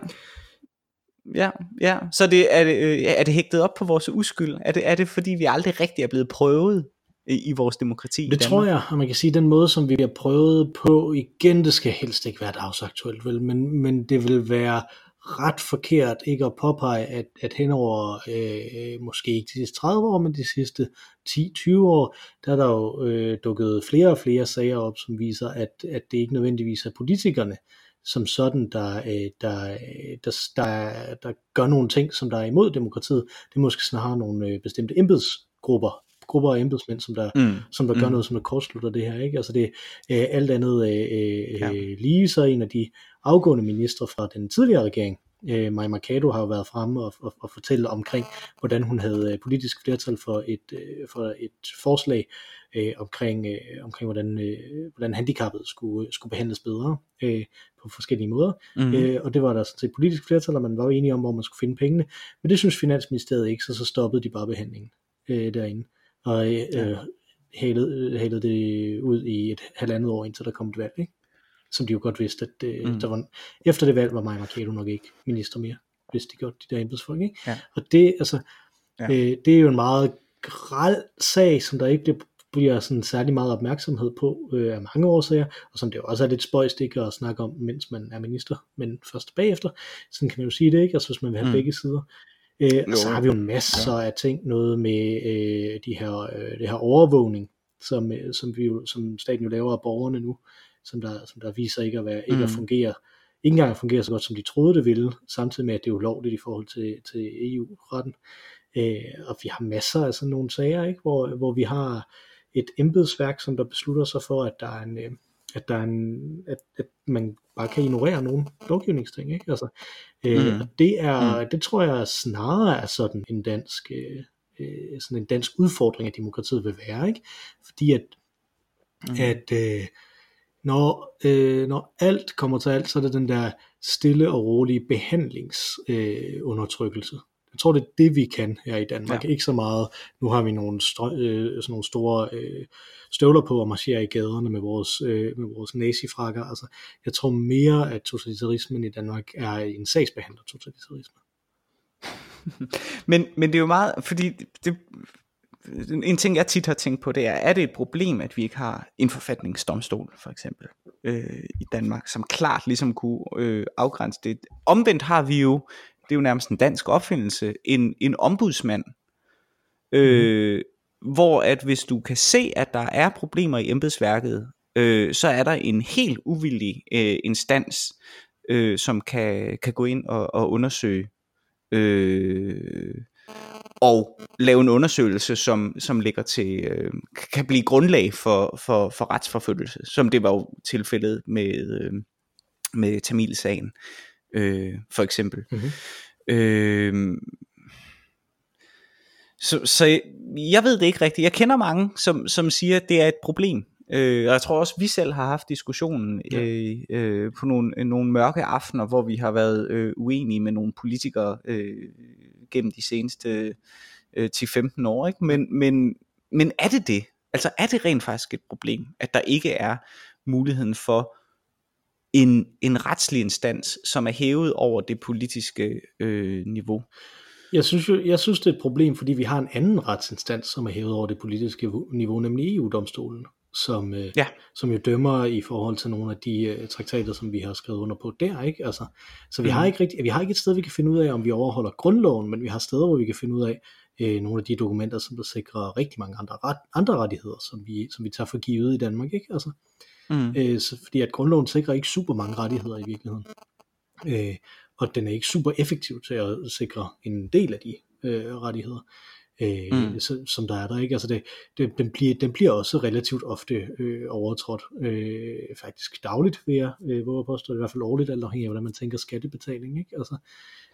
Ja, ja. Så det, er, det, øh, er det hægtet op på vores uskyld? Er det, er det fordi, vi aldrig rigtig er blevet prøvet i, i vores demokrati? Det tror jeg, og man kan sige, den måde, som vi har prøvet på, igen, det skal helst ikke være dagsaktuelt, vel, men, men det vil være ret forkert ikke at påpege, at, at henover øh, måske ikke de sidste 30 år, men de sidste 10-20 år, der er der jo øh, dukket flere og flere sager op, som viser, at, at det ikke nødvendigvis er politikerne, som sådan, der, øh, der, øh, der, der, der gør nogle ting, som der er imod demokratiet. Det er måske snarere nogle øh, bestemte embedsgrupper, grupper af embedsmænd, som der, mm. som der gør mm. noget, som der kortslutter det her. Ikke? Altså det er øh, alt andet øh, ja. lige så en af de afgående ministre fra den tidligere regering, øh, Maja Mercado har jo været fremme og, og, og fortælle omkring, hvordan hun havde øh, politisk flertal for et, øh, for et forslag øh, omkring, øh, omkring hvordan, øh, hvordan handicappet skulle, skulle behandles bedre øh, på forskellige måder. Mm-hmm. Øh, og det var der sådan set politisk flertal, og man var jo enige om, hvor man skulle finde pengene. Men det synes Finansministeriet ikke, så så stoppede de bare behandlingen øh, derinde. Og øh, ja. halede, halede det ud i et halvandet år, indtil der kom et valg. Ikke? Som de jo godt vidste, at øh, mm. der var, efter det valg var Maja Mercado nok ikke minister mere, hvis de gjorde de der embedsfolk. Ikke? Ja. Og det, altså, ja. øh, det er jo en meget græld sag, som der ikke bliver, bliver sådan særlig meget opmærksomhed på øh, af mange årsager, og som det jo også er lidt spøjst ikke at snakke om, mens man er minister, men først bagefter. Sådan kan man jo sige det, ikke? Altså hvis man vil have mm. begge sider. Øh, og så har vi jo masser ja. af ting, noget med øh, de her, øh, det her overvågning, som, øh, som, vi jo, som staten jo laver af borgerne nu, som der, som der viser ikke at, være, ikke mm. at fungere, ikke engang at fungere så godt, som de troede det ville, samtidig med, at det er ulovligt i forhold til, til EU-retten. Øh, og vi har masser af sådan nogle sager, ikke? Hvor, hvor vi har et embedsværk, som der beslutter sig for, at der er en, øh, at, der er en, at, at man bare kan ignorere nogle lovgivningsting. Ikke? Altså, øh, mm. og det, er, mm. det tror jeg snarere er sådan en dansk, øh, øh, sådan en dansk udfordring af demokratiet vil være. Ikke? Fordi at, mm. at øh, når, øh, når alt kommer til alt, så er det den der stille og rolige behandlingsundertrykkelse. Øh, jeg tror, det er det, vi kan her i Danmark. Ja. Ikke så meget, nu har vi nogle, strø, øh, sådan nogle store øh, støvler på og marcherer i gaderne med vores, øh, med vores nazifrakker. Altså, jeg tror mere, at totalitarismen i Danmark er en sagsbehandler totalitarisme. men, men det er jo meget, fordi det, en ting jeg tit har tænkt på, det er, er det et problem, at vi ikke har en forfatningsdomstol, for eksempel, øh, i Danmark, som klart ligesom kunne øh, afgrænse det. Omvendt har vi jo, det er jo nærmest en dansk opfindelse, en, en ombudsmand, øh, mm. hvor at hvis du kan se, at der er problemer i embedsværket, øh, så er der en helt uvildig øh, instans, øh, som kan, kan gå ind og, og undersøge øh, og lave en undersøgelse, som, som ligger til, øh, kan blive grundlag for, for, for retsforfølgelse, som det var jo tilfældet med, øh, med Tamil-sagen, øh, for eksempel. Mm-hmm. Øh, så, så jeg ved det ikke rigtigt. Jeg kender mange, som, som siger, at det er et problem. Øh, og jeg tror også, vi selv har haft diskussionen ja. øh, øh, på nogle, nogle mørke aftener, hvor vi har været øh, uenige med nogle politikere øh, gennem de seneste øh, 10-15 år. Ikke? Men, men, men er det det? Altså er det rent faktisk et problem, at der ikke er muligheden for en, en retslig instans, som er hævet over det politiske øh, niveau? Jeg synes, jo, jeg synes, det er et problem, fordi vi har en anden retsinstans, som er hævet over det politiske niveau, nemlig EU-domstolen, som, øh, Ja. som jo dømmer i forhold til nogle af de uh, traktater, som vi har skrevet under på der. Ikke? Altså, så vi, Mhm. har ikke rigtig, vi har ikke et sted, vi kan finde ud af, om vi overholder grundloven, men vi har steder, hvor vi kan finde ud af øh, nogle af de dokumenter, som der sikrer rigtig mange andre, ret, andre rettigheder, som vi, som vi tager for givet i Danmark. Ikke? Altså, Mm. Øh, så, fordi at grundloven sikrer ikke super mange rettigheder i virkeligheden. Øh, og den er ikke super effektiv til at sikre en del af de øh, rettigheder, øh, Mm. som der er der. ikke. Altså det, det, den, bliver, den bliver også relativt ofte øh, overtrådt, øh, faktisk dagligt, vil jeg øh, våge påstå, i hvert fald årligt, alt afhængig af, hvordan man tænker skattebetaling. Ikke? Altså,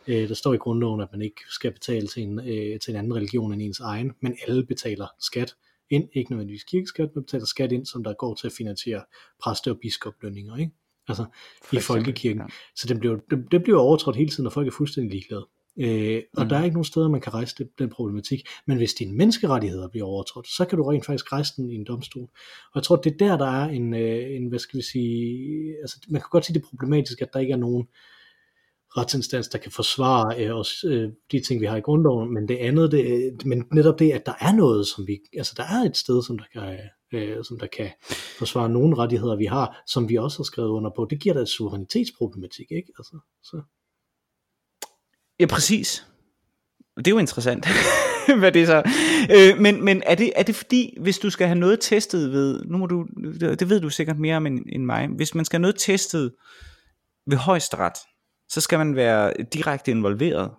øh, der står i grundloven, at man ikke skal betale til en, øh, til en anden religion end ens egen, men alle betaler skat ind, ikke nødvendigvis kirkeskat, men betaler skat ind, som der går til at finansiere præste- og biskoplønninger, ikke? Altså For i folkekirken. ja. Så den bliver, den, det bliver overtrådt hele tiden, og folk er fuldstændig ligeglade. Øh, og Mm. mm. der er ikke nogen steder, man kan rejse det, den problematik. Men hvis dine menneskerettigheder bliver overtrådt, så kan du rent faktisk rejse den i en domstol. Og jeg tror, det er der, der er en, øh, en hvad skal vi sige, altså man kan godt sige, det er problematisk, at der ikke er nogen retsinstans, der kan forsvare øh, os, øh, de ting, vi har i grundloven, men det andet, det, men netop det, at der er noget, som vi, altså der er et sted, som der kan, øh, som der kan forsvare nogle rettigheder, vi har, som vi også har skrevet under på, det giver da et suverænitetsproblematik, ikke? Altså, så. Ja, præcis. Det er jo interessant, hvad det er så. Øh, men men er, det, er det fordi, hvis du skal have noget testet ved, nu må du, det ved du sikkert mere om end, end mig, hvis man skal have noget testet ved højesteret, så skal man være direkte involveret.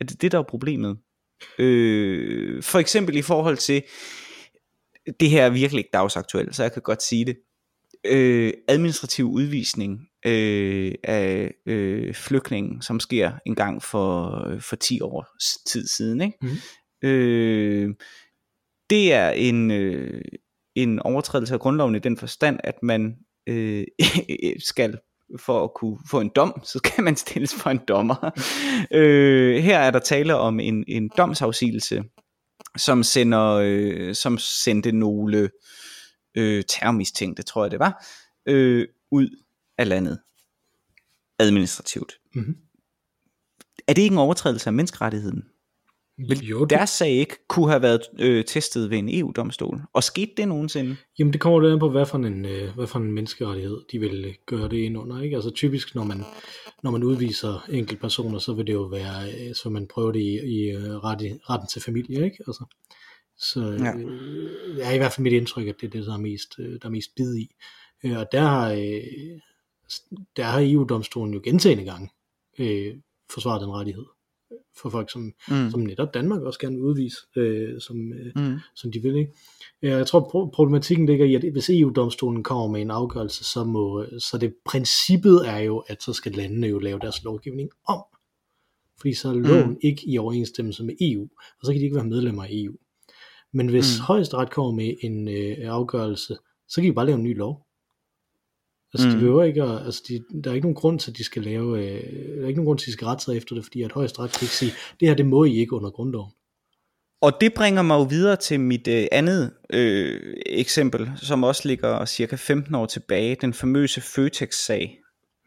Er det det, der er problemet? Øh, for eksempel i forhold til, det her er virkelig ikke dagsaktuelt, så jeg kan godt sige det. Øh, administrativ udvisning øh, af øh, flygtningen, som sker en gang for, for 10 års tid siden. Ikke? Mhm. Øh, det er en, øh, en overtrædelse af grundloven i den forstand, at man øh, skal for at kunne få en dom, så skal man stilles for en dommer. øh, her er der tale om en, en domsafsigelse, som sender, øh, som sendte nogle øh, terrormistænkte, tror jeg det var, øh, ud af landet administrativt. Mm-hmm. Er det ikke en overtrædelse af menneskerettigheden? Vil Jo, det, Deres sag ikke kunne have været øh, testet ved en EU-domstol? Og skete det nogensinde? Jamen det kommer an på, hvad for en, øh, hvad for en menneskerettighed de vil øh, gøre det ind under. Ikke? Altså typisk, når man, når man udviser enkelte personer, så vil det jo være, øh, så man prøve det i, i øh, ret, retten til familie. Ikke? Altså, så Ja. ja. øh, det er i hvert fald mit indtryk, at det er det, der er mest, øh, der er mest bid i. Øh, og der har, øh, der har EU-domstolen jo gentagende gange øh, forsvaret den rettighed for folk, som, Mm. som netop Danmark også gerne vil udvise, øh, som, øh, Mm. som de vil. Ikke? Øh, Jeg tror, pro- problematikken ligger i, at hvis EU-domstolen kommer med en afgørelse, så, må, så det princippet er jo, at så skal landene jo lave deres lovgivning om. Fordi så er loven mm. ikke i overensstemmelse med EU, og så kan de ikke være medlemmer af EU. Men hvis Mm. højesteret kommer med en øh, afgørelse, så kan de bare lave en ny lov. Altså. Mm. de behøver ikke at, altså de, der er ikke nogen grund til, at de skal lave, øh, der er ikke nogen grund til, at de skal rette sig efter det, fordi at højesteret kan ikke sige, det her, det må I ikke under grundloven. Og det bringer mig jo videre til mit øh, andet øh, eksempel, som også ligger cirka 15 år tilbage, den famøse Føtex-sag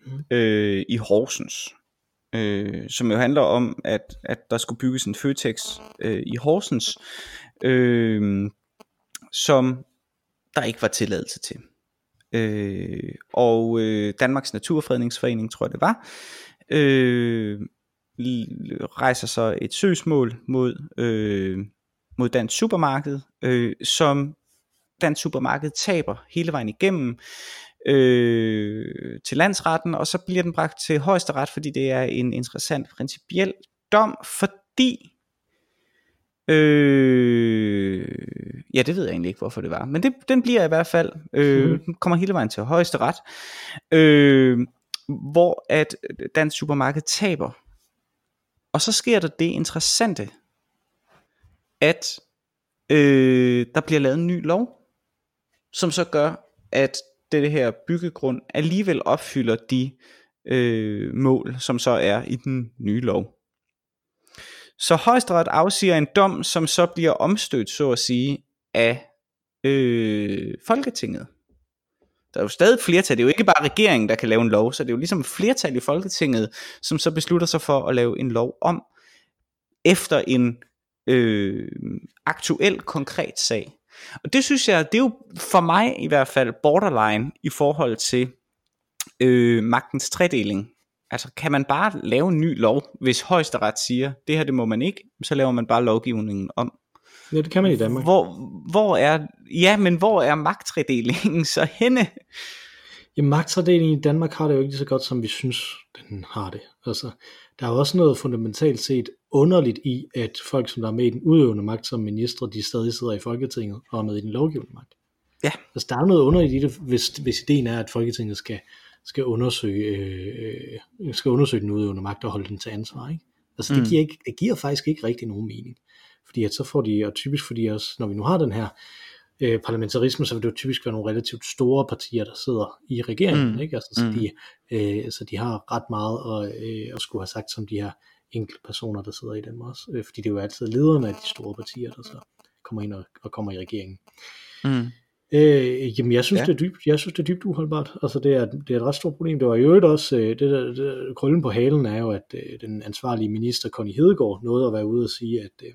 Mm. øh, i Horsens, øh, som jo handler om, at, at der skulle bygges en Føtex øh, i Horsens, øh, som der ikke var tilladelse til. Øh, og øh, Danmarks Naturfredningsforening, tror jeg det var, øh, rejser så et søgsmål mod, øh, mod Dansk Supermarked, øh, som Dansk Supermarked taber hele vejen igennem øh, til landsretten, og så bliver den bragt til højesteret, fordi det er en interessant principiel dom, fordi Øh, ja, det ved jeg egentlig ikke, hvorfor det var. Men det, den bliver i hvert fald, øh, den kommer hele vejen til højesteret, øh, hvor at Dansk Supermarked taber. Og så sker der det interessante, at øh, der bliver lavet en ny lov, som så gør, at det her byggegrund alligevel opfylder de øh, mål, som så er i den nye lov. Så højesteret afsiger en dom, som så bliver omstødt, så at sige, af øh, Folketinget. Der er jo stadig et flertal, det er jo ikke bare regeringen, der kan lave en lov, så det er jo ligesom et flertal i Folketinget, som så beslutter sig for at lave en lov om, efter en øh, aktuel konkret sag. Og det synes jeg, det er jo for mig i hvert fald borderline i forhold til øh, magtens tredeling. Altså kan man bare lave en ny lov, hvis højesteret siger, det her det må man ikke, så laver man bare lovgivningen om. Ja, det kan man i Danmark. Hvor, hvor er, ja, men hvor er magttredelingen så henne? Ja, magttredelingen i Danmark har det jo ikke lige så godt, som vi synes, den har det. Altså, der er jo også noget fundamentalt set underligt i, at folk, som der er med i den udøvende magt som ministre, de stadig sidder i Folketinget og er med i den lovgivende magt. Ja. Altså, der er noget underligt i det, hvis, hvis ideen er, at Folketinget skal, skal, undersøge, øh, skal undersøge den udøvende magt og holde den til ansvar. Ikke? Altså, det, Mm. giver ikke, det giver faktisk ikke rigtig nogen mening. Fordi at så får de, og typisk fordi også, når vi nu har den her øh, parlamentarisme, så vil det jo typisk være nogle relativt store partier, der sidder i regeringen, Mm. ikke? Altså, så, Mm. de, øh, så de har ret meget at, øh, at skulle have sagt som de her enkelte personer, der sidder i dem også. Øh, fordi det er jo altid lederne af de store partier, der så kommer ind og, og kommer i regeringen. Mm. Øh, jamen jeg synes, Ja. ja. det er dybt, jeg synes, det er dybt uholdbart. Altså det er, det er et ret stort problem. Det var i øvrigt også, øh, det der, det der krøllen på halen er jo, at øh, den ansvarlige minister, Connie Hedegaard, nåede at være ude og sige, at, øh,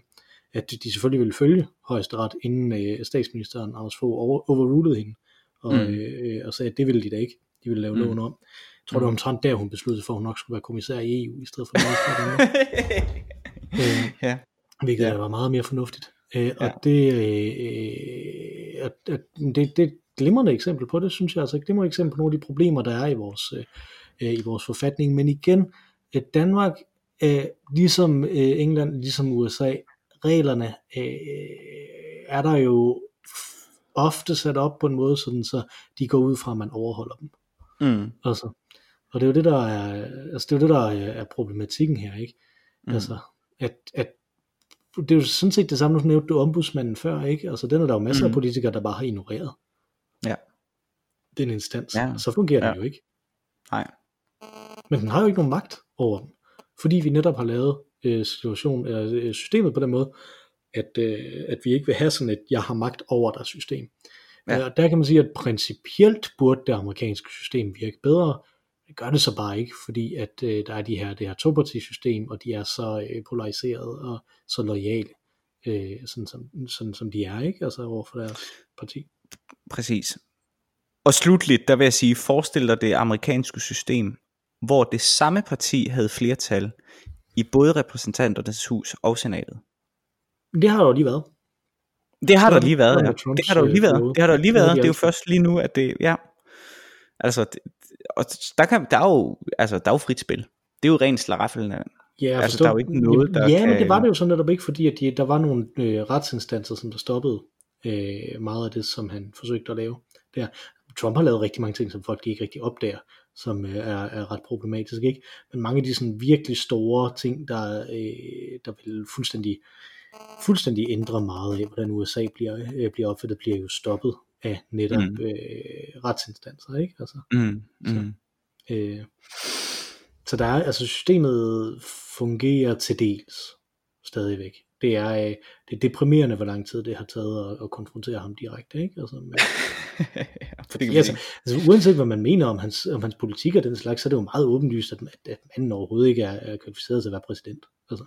at de selvfølgelig ville følge højesteret, inden øh, statsministeren Anders Fogh over, overrulede hende, og, Mm. mm. øh, og sagde, at det ville de da ikke. De ville lave Mm. mm. loven om. Jeg tror, det var Mm. omtrent der, hun besluttede for, at hun nok skulle være kommissær i EU, i stedet for minister. øh, ja. hvilket Ja. ja. var meget mere fornuftigt. Øh, Ja. og det, øh, at, at det, det er et glimrende eksempel på det, synes jeg, altså et glimrende eksempel på nogle af de problemer, der er i vores, øh, i vores forfatning. Men igen, øh, Danmark, øh, ligesom øh, England, ligesom USA, reglerne øh, er der jo ofte sat op på en måde, sådan så de går ud fra, at man overholder dem. Mm. Altså, og det er jo det, der er, altså det er, jo det, der er, problematikken her, ikke? Mm. Altså, at, at det er jo sådan set det samme, nu nævnte du ombudsmanden før, ikke? Altså, den er der jo masser mm. Af politikere, der bare har ignoreret. Ja. Den instans. Ja. Så fungerer den Ja. jo ikke. Nej. Men den har jo ikke nogen magt over den. Fordi vi netop har lavet øh, situation, eller, øh, systemet på den måde, at, øh, at vi ikke vil have sådan et, jeg har magt over dig system. Ja. Ja. Og der kan man sige, at principielt burde det amerikanske system virke bedre. Det gør det så bare ikke, fordi at øh, der er de her, det her topartisystem, og de er så øh, polariseret og så lojale, øh, sådan, som, sådan som de er, ikke? Altså over for deres parti. Præcis. Og slutligt, der vil jeg sige, forestil dig det amerikanske system, hvor det samme parti havde flertal i både repræsentanternes hus og senatet. Det har der jo lige været. Det har der er lige været, ja. Det har der jo lige øh, været. Det har der lige været. de Det er jo først lige nu, at det, ja. Altså, det, og der, kan, der, er jo, altså, der er jo frit spil. Det er jo rent slaraffel. Ja, Altså, der er jo ikke noget, der Ja, kan- men det var det jo så netop ikke, fordi at de, der var nogle øh, retsinstanser, som der stoppede øh, meget af det, som han forsøgte at lave. Der. Trump har lavet rigtig mange ting, som folk ikke rigtig opdager, som øh, er, er ret problematisk. Ikke? Men mange af de sådan virkelig store ting, der, øh, der vil fuldstændig, fuldstændig ændre meget af, hvordan USA bliver, øh, bliver opfattet, bliver jo stoppet af netop Mm. øh, retsinstanser. Ikke? Altså, Mm, mm. Øh, så der er, altså systemet fungerer til dels stadigvæk. Det er, øh, det er deprimerende, hvor lang tid det har taget at, at konfrontere ham direkte. Ikke? Altså, men, ja, altså, altså, uanset hvad man mener om hans, om hans politik og den slags, så er det jo meget åbenlyst, at, at, at manden overhovedet ikke er, er kvalificeret til at være præsident. Altså,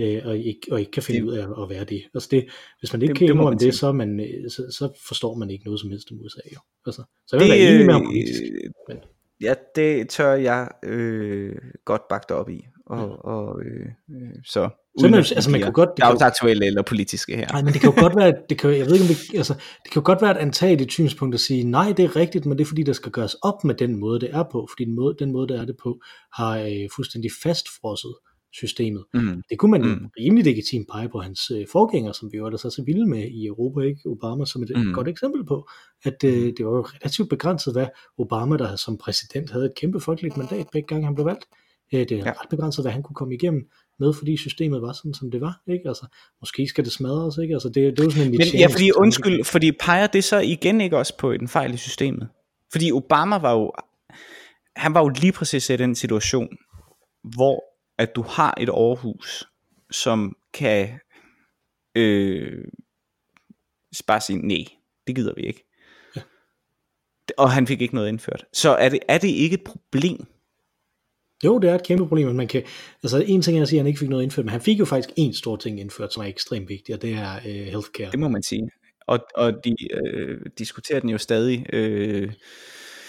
øh, og, ikke, og ikke kan finde Det- ud af at, være det. Altså det, hvis man ikke Det- kan indrømme det, så, man, øh, så, så forstår man ikke noget som helst om USA. Jo. Altså, så jeg vil Det, være enig med ham politisk. øh, men- Ja, det tør jeg øh, godt dig op i. Og, og øh, øh, så, uden man- altså, man kunne godt- det kan dagsaktuelle eller politiske her. Nej, men det kan jo godt være, det kan, jeg ved ikke, om det, altså, det kan jo godt være et antageligt synspunkt at sige, nej, det er rigtigt, men det er fordi, der skal gøres op med den måde, det er på, fordi den måde, den måde det er det på, har øh, fuldstændig fastfrosset systemet. Mm. Det kunne man Mm. mm. rimelig legitimt pege på hans øh, forgænger, som vi jo ellers er så vilde med i Europa, ikke? Obama, som et Mm. mm. godt eksempel på, at øh, det var jo relativt begrænset, hvad Obama, der som præsident havde et kæmpe folkeligt mandat begge gange han blev valgt, øh, det er Ja. ret begrænset, hvad han kunne komme igennem med, fordi systemet var sådan, som det var, ikke? Altså, måske skal det smadres, ikke? Altså, det, det er jo sådan en Men ja, fordi undskyld, fordi peger det så igen ikke også på en fejl i systemet? Fordi Obama var jo, han var jo lige præcis i den situation, hvor at du har et overhus, som kan øh, bare sige, nej, det gider vi ikke. Og han fik ikke noget indført. Så er det, er det ikke et problem, Jo, det er et kæmpe problem, men man kan, altså en ting er at sige, at han ikke fik noget indført, men han fik jo faktisk en stor ting indført, som er ekstremt vigtig, og det er uh, healthcare. Det må man sige. Og, og de øh, diskuterer den jo stadig. Øh,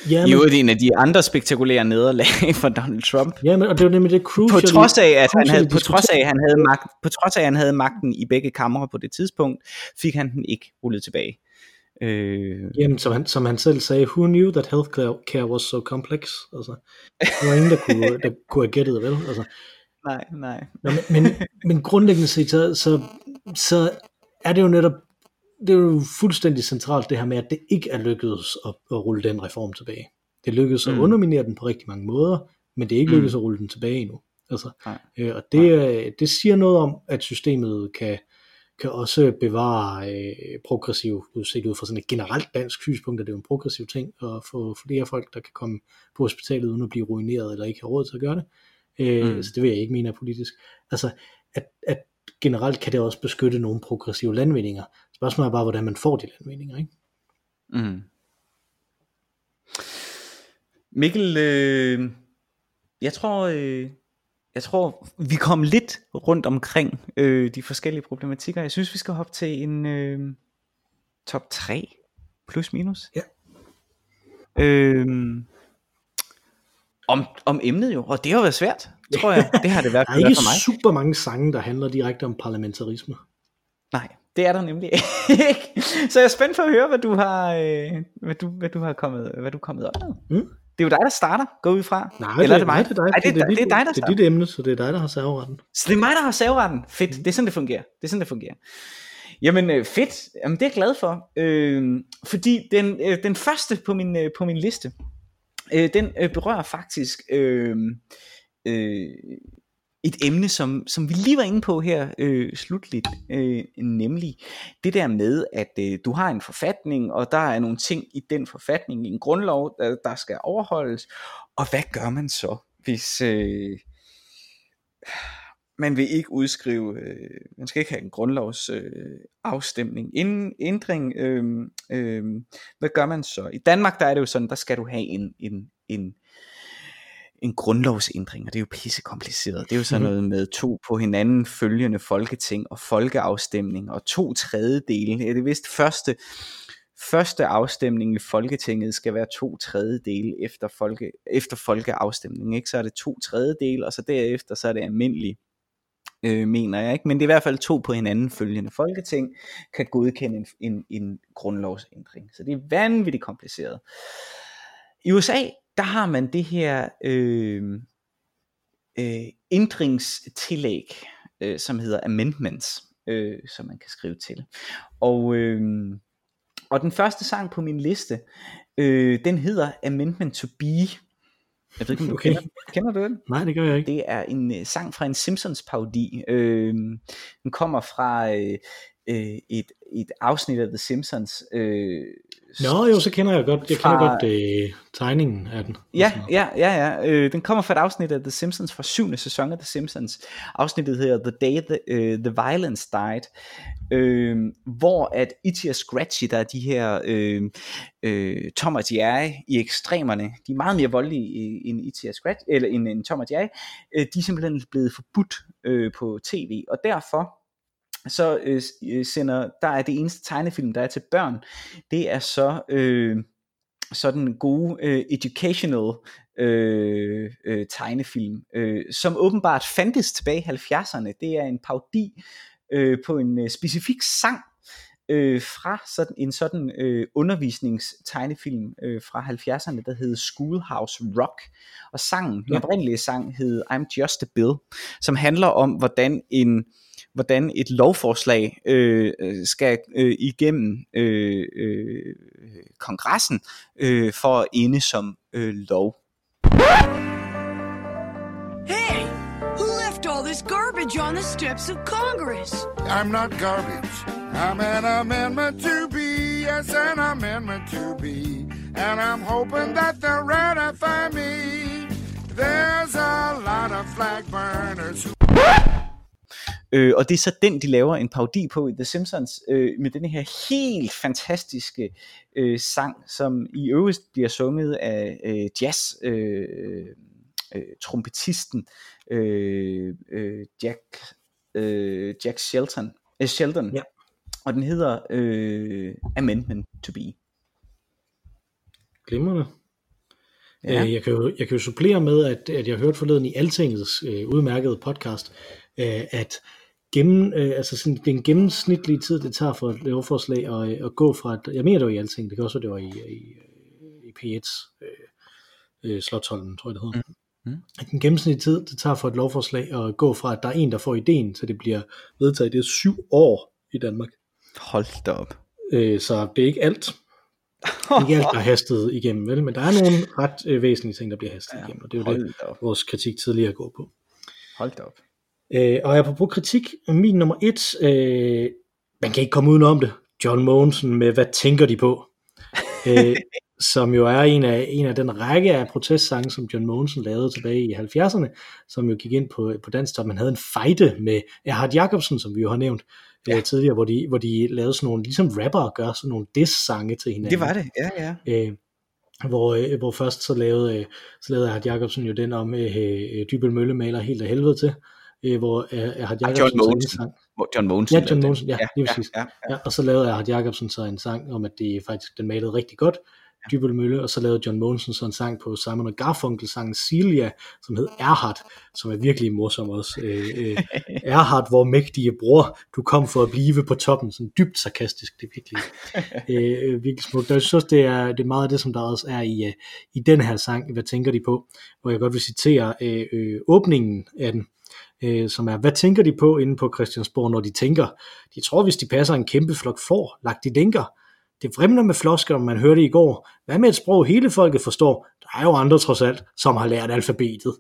Ja, men, I øvrigt en af de andre spektakulære nederlag for Donald Trump. Ja, men og det var nemlig det crucial. På trods af, at han havde, på trods af, at han havde magt, på trods af, at han havde magten i begge kamre på det tidspunkt, fik han den ikke rullet tilbage. Øh... Jamen, som han, som han selv sagde, who knew that healthcare was so complex? Altså, der var ingen, der kunne, der kunne have gættet, vel? Altså, nej, nej. Nå, men, men, men grundlæggende set, så, så, så er det jo netop det er jo fuldstændig centralt det her med, at det ikke er lykkedes at, at rulle den reform tilbage. Det lykkedes mm. at underminere den på rigtig mange måder, men det er ikke lykkedes mm. at rulle den tilbage endnu. Altså, øh, og det, det siger noget om, at systemet kan, kan også bevare øh, progressiv, set ud fra sådan et generelt dansk synspunkt, at det er en progressiv ting, at få flere folk, der kan komme på hospitalet uden at blive ruineret, eller ikke have råd til at gøre det. Øh, mm. Så det vil jeg ikke mene er politisk. Altså, at, at generelt kan det også beskytte nogle progressive landvindinger. Spørgsmålet er bare, hvordan man får de landvindinger, ikke? Mm. Mikkel, øh, jeg tror, øh, jeg tror, vi kom lidt rundt omkring øh, de forskellige problematikker. Jeg synes, vi skal hoppe til en øh, top 3 plus minus. Ja. Øh, om, om emnet jo, og det har været svært, tror jeg. Det har det været Der er ikke for mig. super mange sange, der handler direkte om parlamentarisme. Nej, det er der nemlig ikke. Så jeg er spændt for at høre, hvad du har, øh, hvad du, hvad du har kommet, hvad du er kommet op med. Mm. Det er jo dig, der starter, går vi fra. Nej, Eller det, er det mig? Nej, det er dig. Ej, det, er, det, er, det, er dig, der Det er dit emne, så det er dig, der har serveretten. Så det er mig, der har serveretten. Fedt, mm. det er sådan, det fungerer. Det er sådan, det fungerer. Jamen øh, fedt, Jamen, det er jeg glad for. Øh, fordi den, øh, den første på min, øh, på min liste, øh, den øh, berører faktisk øh, øh, et emne, som, som vi lige var inde på her øh, slutligt, øh, nemlig det der med, at øh, du har en forfatning, og der er nogle ting i den forfatning, i en grundlov, der, der skal overholdes, og hvad gør man så, hvis øh, man vil ikke udskrive, øh, man skal ikke have en grundlovs øh, afstemning, inden ændring, øh, øh, hvad gør man så? I Danmark der er det jo sådan, der skal du have en, en, en en grundlovsændring, og det er jo pisse kompliceret. Det er jo sådan mhm. noget med to på hinanden følgende folketing og folkeafstemning og to tredjedele. Det er vist første, første afstemning i Folketinget skal være to tredjedele efter, folke, efter folkeafstemning. Ikke? Så er det to tredjedele, og så derefter så er det almindelig øh, mener jeg ikke, men det er i hvert fald to på hinanden følgende folketing, kan godkende en, en, en grundlovsændring. Så det er vanvittigt kompliceret. I USA, der har man det her øh, øh, ændringstillæg, øh, som hedder amendments, øh, som man kan skrive til. Og, øh, og den første sang på min liste, øh, den hedder Amendment to Be. Jeg ved ikke, om du okay. kender, kender du den? Nej, det gør jeg ikke. Det er en uh, sang fra en Simpsons parodi. Øh, den kommer fra øh, øh, et, et afsnit af The Simpsons, øh, Nå jo, så kender jeg godt, jeg fra, kender godt øh, tegningen af den. Ja, ja, ja, ja. Øh, den kommer fra et afsnit af The Simpsons, fra syvende sæson af The Simpsons. Afsnittet hedder The Day the, uh, the Violence Died, øh, hvor at Itchy og Scratchy, der er de her øh, øh, Tom og Jerry i ekstremerne, de er meget mere voldelige end Itchy og Scratch, eller end, end Tom og Jerry, øh, de er simpelthen blevet forbudt øh, på tv, og derfor så øh, øh, sender, der er det eneste tegnefilm, der er til børn, det er så øh, sådan gode øh, educational øh, øh, tegnefilm, øh, som åbenbart fandtes tilbage i 70'erne. Det er en paudi øh, på en øh, specifik sang, øh, fra sådan en sådan øh, undervisningstegnefilm øh, fra 70'erne, der hed Schoolhouse Rock. Og sangen, ja. den oprindelige sang hed I'm Just a Bill, som handler om, hvordan en hvordan et lovforslag øh, øh, skal øh, igennem øh, øh, kongressen øh, for at ende som øh, lov. Hey, who left all this garbage on the steps of Congress? I'm not garbage. I'm an amendment to be, yes, an amendment to be. And I'm hoping that they'll ratify me. There's a lot of flag burners who... Øh, og det er så den, de laver en parodi på i The Simpsons, øh, med den her helt fantastiske øh, sang, som i øvrigt bliver sunget af øh, jazz, øh, øh, trompetisten øh, øh, Jack, øh, Jack Shelton, øh, Sheldon. Ja. Og den hedder øh, Amendment to Be. Glimrende. Ja. Ja. Jeg, kan jo, jeg kan jo supplere med, at, at jeg hørte forleden i Altingets øh, udmærkede podcast, øh, at gennem, øh, altså sådan, den gennemsnitlige tid, det tager for et lovforslag at, at gå fra, et, jeg mener det var i Alting, det kan også være, det var i, i, i P1, øh, øh, tror jeg det hedder. Mm. At Den gennemsnitlige tid, det tager for et lovforslag at gå fra, at der er en, der får ideen, til det bliver vedtaget, det er syv år i Danmark. Hold da op. Øh, så det er ikke alt, ikke alt, der er hastet igennem, vel? men der er nogle ret øh, væsentlige ting, der bliver hastet Ja, igennem, og det er jo det, op. vores kritik tidligere går på. Hold da op. Øh, og apropos kritik, min nummer et, øh, man kan ikke komme udenom det, John Mogensen med Hvad tænker de på? øh, som jo er en af, en af den række af protestsange, som John Mogensen lavede tilbage i 70'erne, som jo gik ind på, på dansk, og man havde en fejde med Erhard Jacobsen, som vi jo har nævnt ja. øh, tidligere, hvor de, hvor de lavede sådan nogle, ligesom rappere gør, sådan nogle diss-sange til hinanden. Det var det, ja, ja. Øh, hvor, øh, hvor først så lavede, øh, så lavede Erhard Jacobsen jo den om øh, øh, Dybel Mølle maler helt af helvede til, øh, hvor øh, Erhard Ah, Jacobsen John Mogensen. sang, John Mogensen. Ja, John det. Mogensen, ja, lige præcis. Ja, ja, ja. ja, og så lavede Erhard Jacobsen så en sang om, at det faktisk den malede rigtig godt, Dybel Mølle, og så lavede John Mogensen så en sang på Simon og Garfunkel sangen Celia, som hed Erhard, som er virkelig morsom også. Øh, øh, Erhard, hvor mægtige bror, du kom for at blive på toppen, sådan dybt sarkastisk, det er virkelig, øh, virkelig smukt. Og jeg synes det er, det er meget af det, som der også er i, øh, i den her sang, hvad tænker de på, hvor jeg godt vil citere øh, øh, åbningen af den, øh, som er, hvad tænker de på inde på Christiansborg, når de tænker? De tror, hvis de passer en kæmpe flok får, lagt i dænker. Det vrimler med flosker, man hørte i går. Hvad med et sprog, hele folket forstår? Der er jo andre trods alt, som har lært alfabetet.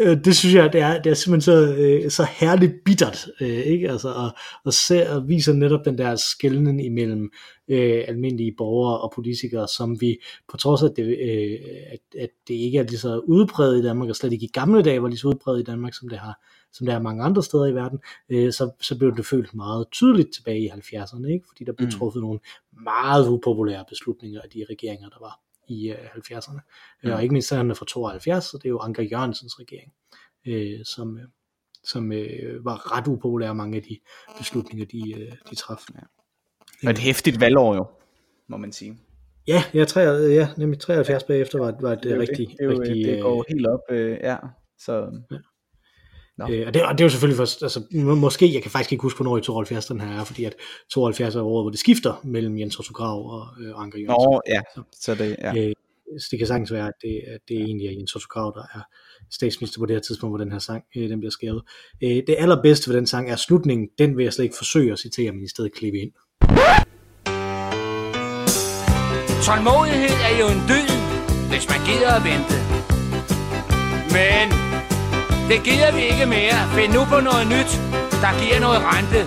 Øh, det synes jeg, det er, det er simpelthen så, øh, så herligt bittert, øh, ikke? Altså, og, og, ser, og viser netop den der skældning imellem øh, almindelige borgere og politikere, som vi, på trods af, at det, øh, at, at det ikke er lige så udbredt i Danmark, og slet ikke i gamle dage var lige så udbredt i Danmark, som det har som der er mange andre steder i verden, øh, så, så blev det følt meget tydeligt tilbage i 70'erne, ikke? fordi der blev Mm. truffet nogle meget upopulære beslutninger af de regeringer, der var i øh, 70'erne. Mm. Mm. Og ikke mindst han er fra 72, så det er jo Anker Jørgensens regering, øh, som, øh, som øh, var ret upopulær, mange af de beslutninger, de, øh, de traf. Og et hæftigt valgår jo, må man sige. Ja, ja, 3, ja nemlig 73 bagefter var, var et Det, rigtig, det. Det, jo, rigtig det går helt op, øh, ja. Så, Nå. Øh, og, det, og det er jo selvfølgelig først, altså må- måske, jeg kan faktisk ikke huske, hvornår i 72 den her er, fordi at 72 er året, hvor det skifter mellem Jens Otto Krav og øh, Anker Jørgensen. Nå, ja. Så det, ja. Øh, så det kan sagtens være, at det, at det egentlig er Jens Otto Krav, der er statsminister på det her tidspunkt, hvor den her sang øh, den bliver skrevet. Øh, det allerbedste ved den sang er slutningen, den vil jeg slet ikke forsøge at citere, men i stedet klippe ind. Tålmodighed er jo en dyd, hvis man gider at vente. Men det gider vi ikke mere. Find nu på noget nyt, der giver noget rente.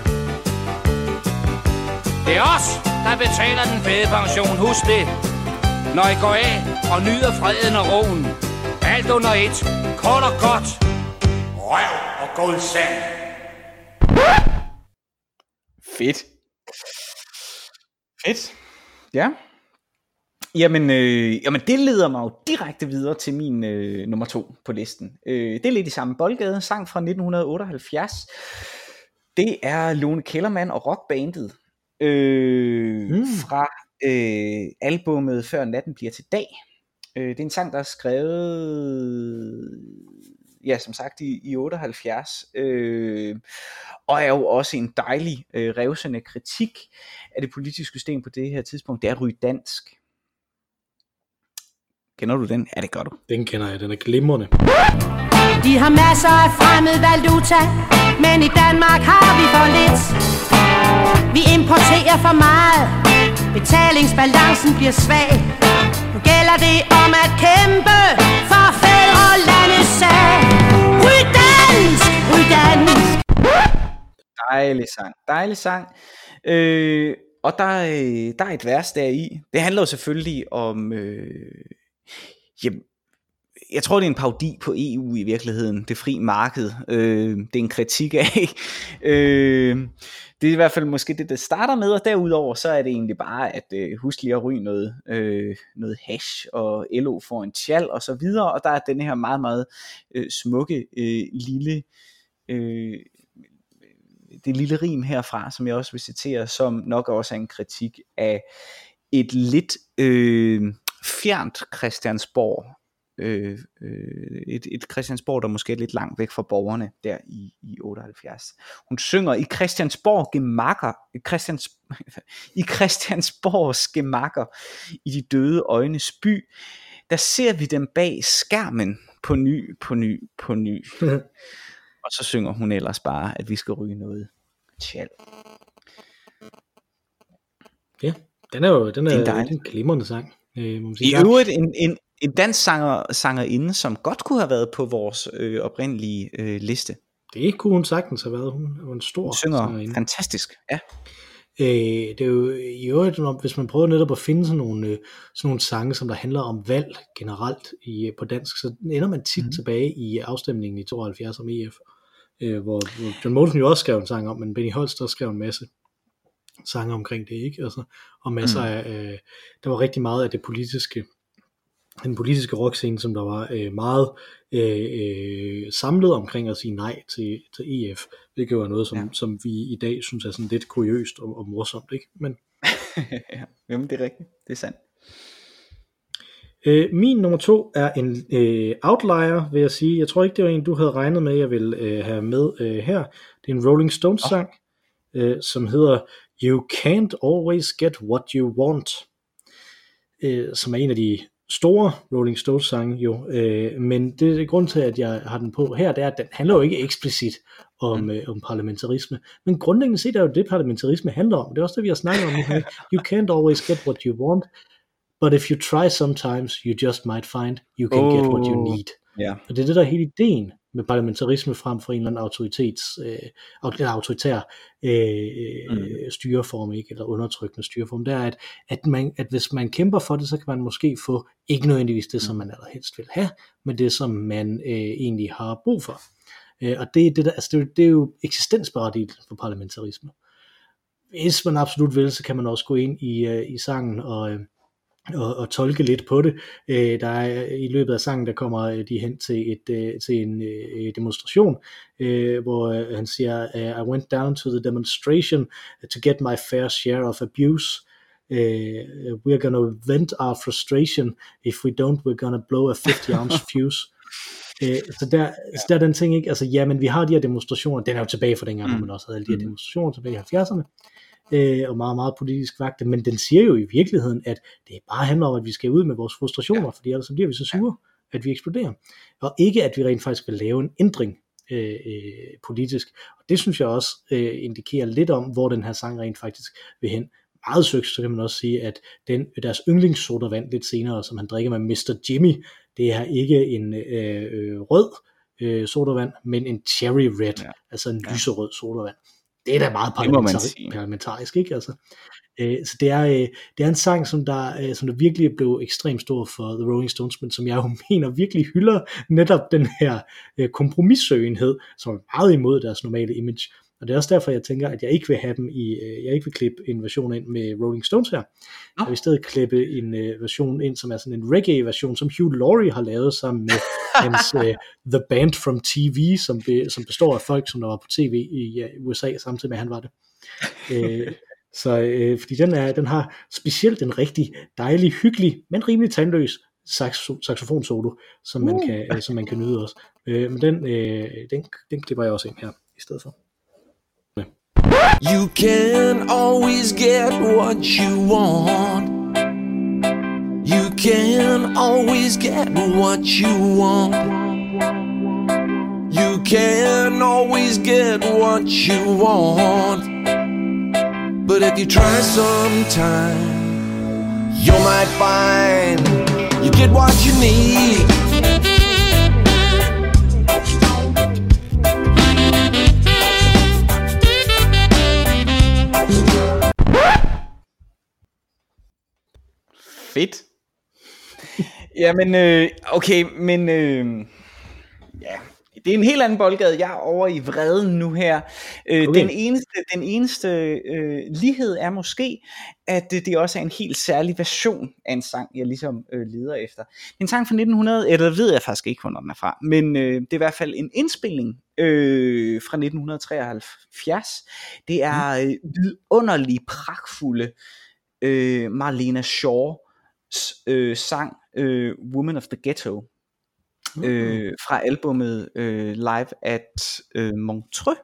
Det er os, der betaler den fede pension. Husk det. Når I går af og nyder freden og roen. Alt under et. Kort og godt. Røv og god. Fedt. Fedt. Ja. Jamen, øh, jamen, det leder mig jo direkte videre til min øh, nummer to på listen. Øh, det er lidt i samme boldgade, sang fra 1978. Det er Lone Kellermann og rockbandet øh, Mm. fra øh, albummet Før natten bliver til dag. Øh, det er en sang, der er skrevet, ja, som sagt, i, i 78. Øh, og er jo også en dejlig, øh, revsende kritik af det politiske system på det her tidspunkt. Det er at ryge dansk. Kender du den? Ja, det gør du. Den kender jeg, den er glimrende. De har masser af fremmed valuta, men i Danmark har vi for lidt. Vi importerer for meget, betalingsbalancen bliver svag. Nu gælder det om at kæmpe for fædrelandets sag. Ryg dansk, ryg dansk. Dejlig sang. Dejlig sang. Øh, og der, er- der er et vers der i. Det handler jo selvfølgelig om... Øh, jamen, jeg tror, det er en paudi på EU i virkeligheden, det fri marked. Øh, det er en kritik af. øh, det er i hvert fald måske det, det starter med, og derudover så er det egentlig bare, at øh, husk lige at ryge noget, øh, noget hash, og LO får en tjal, og så videre, og der er den her meget, meget øh, smukke øh, lille... Øh, det lille rim herfra, som jeg også vil citere, som nok også er en kritik af et lidt øh, fjernt Christiansborg, øh, øh, et, et Christiansborg, der måske er lidt langt væk fra borgerne der i, i 78. Hun synger i Christiansborg gemakker, Christians, i Christiansborgs gemakker, i de døde øjnes by, der ser vi dem bag skærmen på ny, på ny, på ny. Og så synger hun ellers bare, at vi skal ryge noget tjal. Ja, den er jo den er, Det er dejligt. en glimrende sang. Øh, må man I sige. Der- øvrigt en, en, en dansk sanger, sangerinde, som godt kunne have været på vores øh, oprindelige øh, liste. Det kunne hun sagtens have været. Hun var en stor Hun synger sangerinde. fantastisk. Ja. Øh, det er jo i øvrigt, når- hvis man prøver netop at finde sådan nogle, øh, sådan nogle sange, som der handler om valg generelt i, øh, på dansk, så ender man tit mm. tilbage i afstemningen i 72 om EF, øh, hvor, hvor John Mogensen jo også skrev en sang om, men Benny Holst også skrev en masse sange omkring det, ikke? Altså, og masser Mm. af, øh, der var rigtig meget af det politiske, den politiske rockscene, som der var øh, meget øh, øh, samlet omkring at sige nej til, til EF, hvilket var noget, som, Ja. som vi i dag synes er sådan lidt kuriøst og, og morsomt, ikke? Men ja. Jamen, det er rigtigt. Det er sandt. øh, min nummer to er en øh, outlier, vil jeg sige. Jeg tror ikke, det var en, du havde regnet med, jeg ville øh, have med øh, her. Det er en Rolling Stones sang, øh, som hedder You Can't Always Get What You Want, øh, som er en af de store Rolling Stones sange jo, øh, men det er grund til, at jeg har den på her, det er, at den handler jo ikke eksplicit om, mm. øh, om parlamentarisme, men grundlæggende set er jo det, parlamentarisme handler om. Det er også det, vi har snakket om her? You can't always get what you want, but if you try sometimes, you just might find you can oh. get what you Åh. need. Ja. Og det er det, der er hele ideen med parlamentarisme frem for en eller anden autoritets, øh, autoritær øh, mm. styreform, ikke? eller undertrykkende styreform, det er, at, at, man, at hvis man kæmper for det, så kan man måske få ikke nødvendigvis det, som man allerhelst vil have, men det, som man øh, egentlig har brug for. Øh, og det, er det, der, altså det, er jo- det er jo eksistensberettiget for parlamentarisme. Hvis man absolut vil, så kan man også gå ind i, øh, i sangen og, øh, og, og tolke lidt på det. Øh, der er i løbet af sangen, der kommer øh, de hen til, et, øh, til en øh, demonstration, øh, hvor øh, han siger, øh, I went down to the demonstration to get my fair share of abuse. Uh, we're gonna vent our frustration. If we don't, we're gonna blow a 50 ounce fuse. Øh, så, der, ja. så der er den ting, ikke? Altså, ja, men vi har de her demonstrationer, den er jo tilbage fra dengang, mm. man også havde alle de her Mm. demonstrationer tilbage i 70'erne, øh, og meget, meget politisk vagte, men den siger jo i virkeligheden, at det bare handler om, at vi skal ud med vores frustrationer, ja. fordi ellers så bliver vi så sure, ja. at vi eksploderer. Og ikke, at vi rent faktisk vil lave en ændring øh, øh, politisk. Og det synes jeg også øh, indikerer lidt om, hvor den her sang rent faktisk vil hen. Meget søgt, så kan man også sige, at den, deres yndlingssodavand lidt senere, som han drikker med Mr. Jimmy, det er ikke en øh, øh, rød øh, sodavand, men en cherry red, Ja. altså en Ja. lyserød sodavand. Det er da meget Det må man parlamentari- sige. parlamentarisk, ikke? Altså, øh, så det er, øh, det er en sang, som der, øh, som der virkelig blev ekstremt stor for The Rolling Stones, men som jeg jo mener virkelig hylder netop den her øh, kompromissøgenhed, som er meget imod deres normale image. Og det er også derfor, jeg tænker, at jeg ikke vil have dem i, øh, jeg ikke vil klippe en version ind med Rolling Stones her. Jeg vil i stedet klippe en øh, version ind, som er sådan en reggae-version, som Hugh Laurie har lavet sammen med hans øh, The Band from TV, som, be, som består af folk, som der var på tv i ja, USA, samtidig med at han var det. Øh, så øh, fordi den, er, den har specielt en rigtig dejlig, hyggelig, men rimelig tandløs saxo, saxofon solo, som man, kan, øh, som man kan nyde også. Øh, men den, øh, den, den klipper jeg også ind her i stedet for. You can always get what you want. You can always get what you want. You can always get what you want. But if you try sometime, you might find you get what you need. Fedt. Jamen, øh, okay, men øh, ja, det er en helt anden boldgade. Jeg er over i vreden nu her. Øh, Okay. Den eneste, den eneste øh, lighed er måske, at det, det også er en helt særlig version af en sang, jeg ligesom øh, leder efter. Det er en sang fra 1900, eller ved jeg faktisk ikke, hvornår den er fra, men øh, det er i hvert fald en indspilning øh, fra 1973. Det er øh, vidunderligt pragtfulde øh, Marlena Shaw øh, sang øh, Woman of the Ghetto øh, fra albummet øh, Live at øh, Montreux.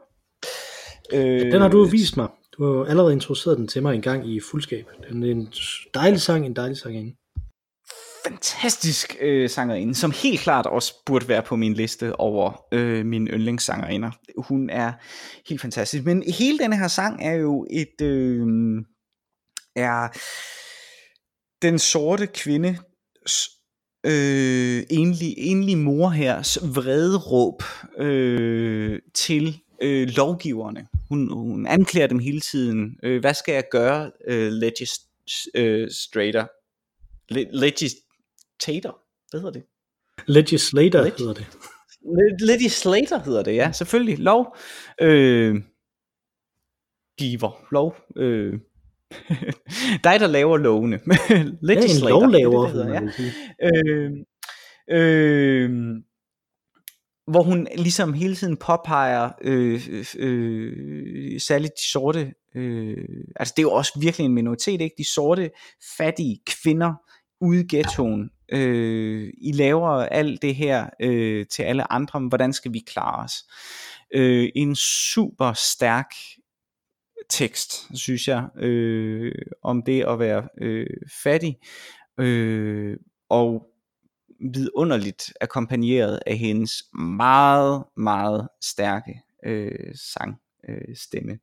Øh, Den har du vist mig. Du har allerede introduceret den til mig en gang i fuldskab. Den er en dejlig sang, en dejlig sang. fantastisk øh, sangerinde, som helt klart også burde være på min liste over øh, mine yndlingssangerinder. Hun er helt fantastisk. Men hele denne her sang er jo et øh, er den sorte kvinde øh, enlig, enlig mor her vrede råb øh, til øh, lovgiverne. Hun, hun anklager dem hele tiden. Øh, hvad skal jeg gøre, øh, legislator? Le- legislator? Hvad hedder det? Legislator Leg- hedder det. Le- legislator hedder det, ja, selvfølgelig. Lov. Øh, giver. Lov. Øh, dig, der laver lovene. Ja, en legislator. lovlaver, det det, hedder, ja. øh, øh, hvor hun ligesom hele tiden påpeger øh, øh, særligt de sorte øh, altså det er jo også virkelig en minoritet ikke de sorte fattige kvinder ude i ghettoen øh, I laver alt det her øh, til alle andre men hvordan skal vi klare os øh, en super stærk tekst synes jeg øh, om det at være øh, fattig øh, og vidunderligt akkompagneret af hendes meget, meget stærke øh, sangstemme. Øh, stemme.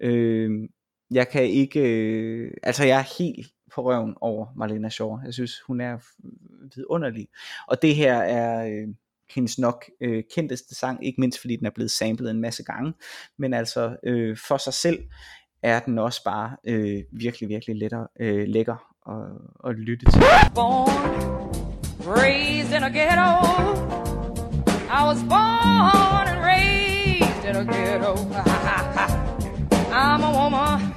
øh, jeg kan ikke, øh, altså jeg er helt på røven over Marlena Shaw. Jeg synes, hun er vidunderlig. Og det her er øh, hendes nok øh, kendteste sang, ikke mindst fordi den er blevet samlet en masse gange, men altså øh, for sig selv er den også bare øh, virkelig, virkelig lettere, øh, lækker at, at lytte til. born, raised in a ghetto. I was born and raised in a ghetto. I'm a woman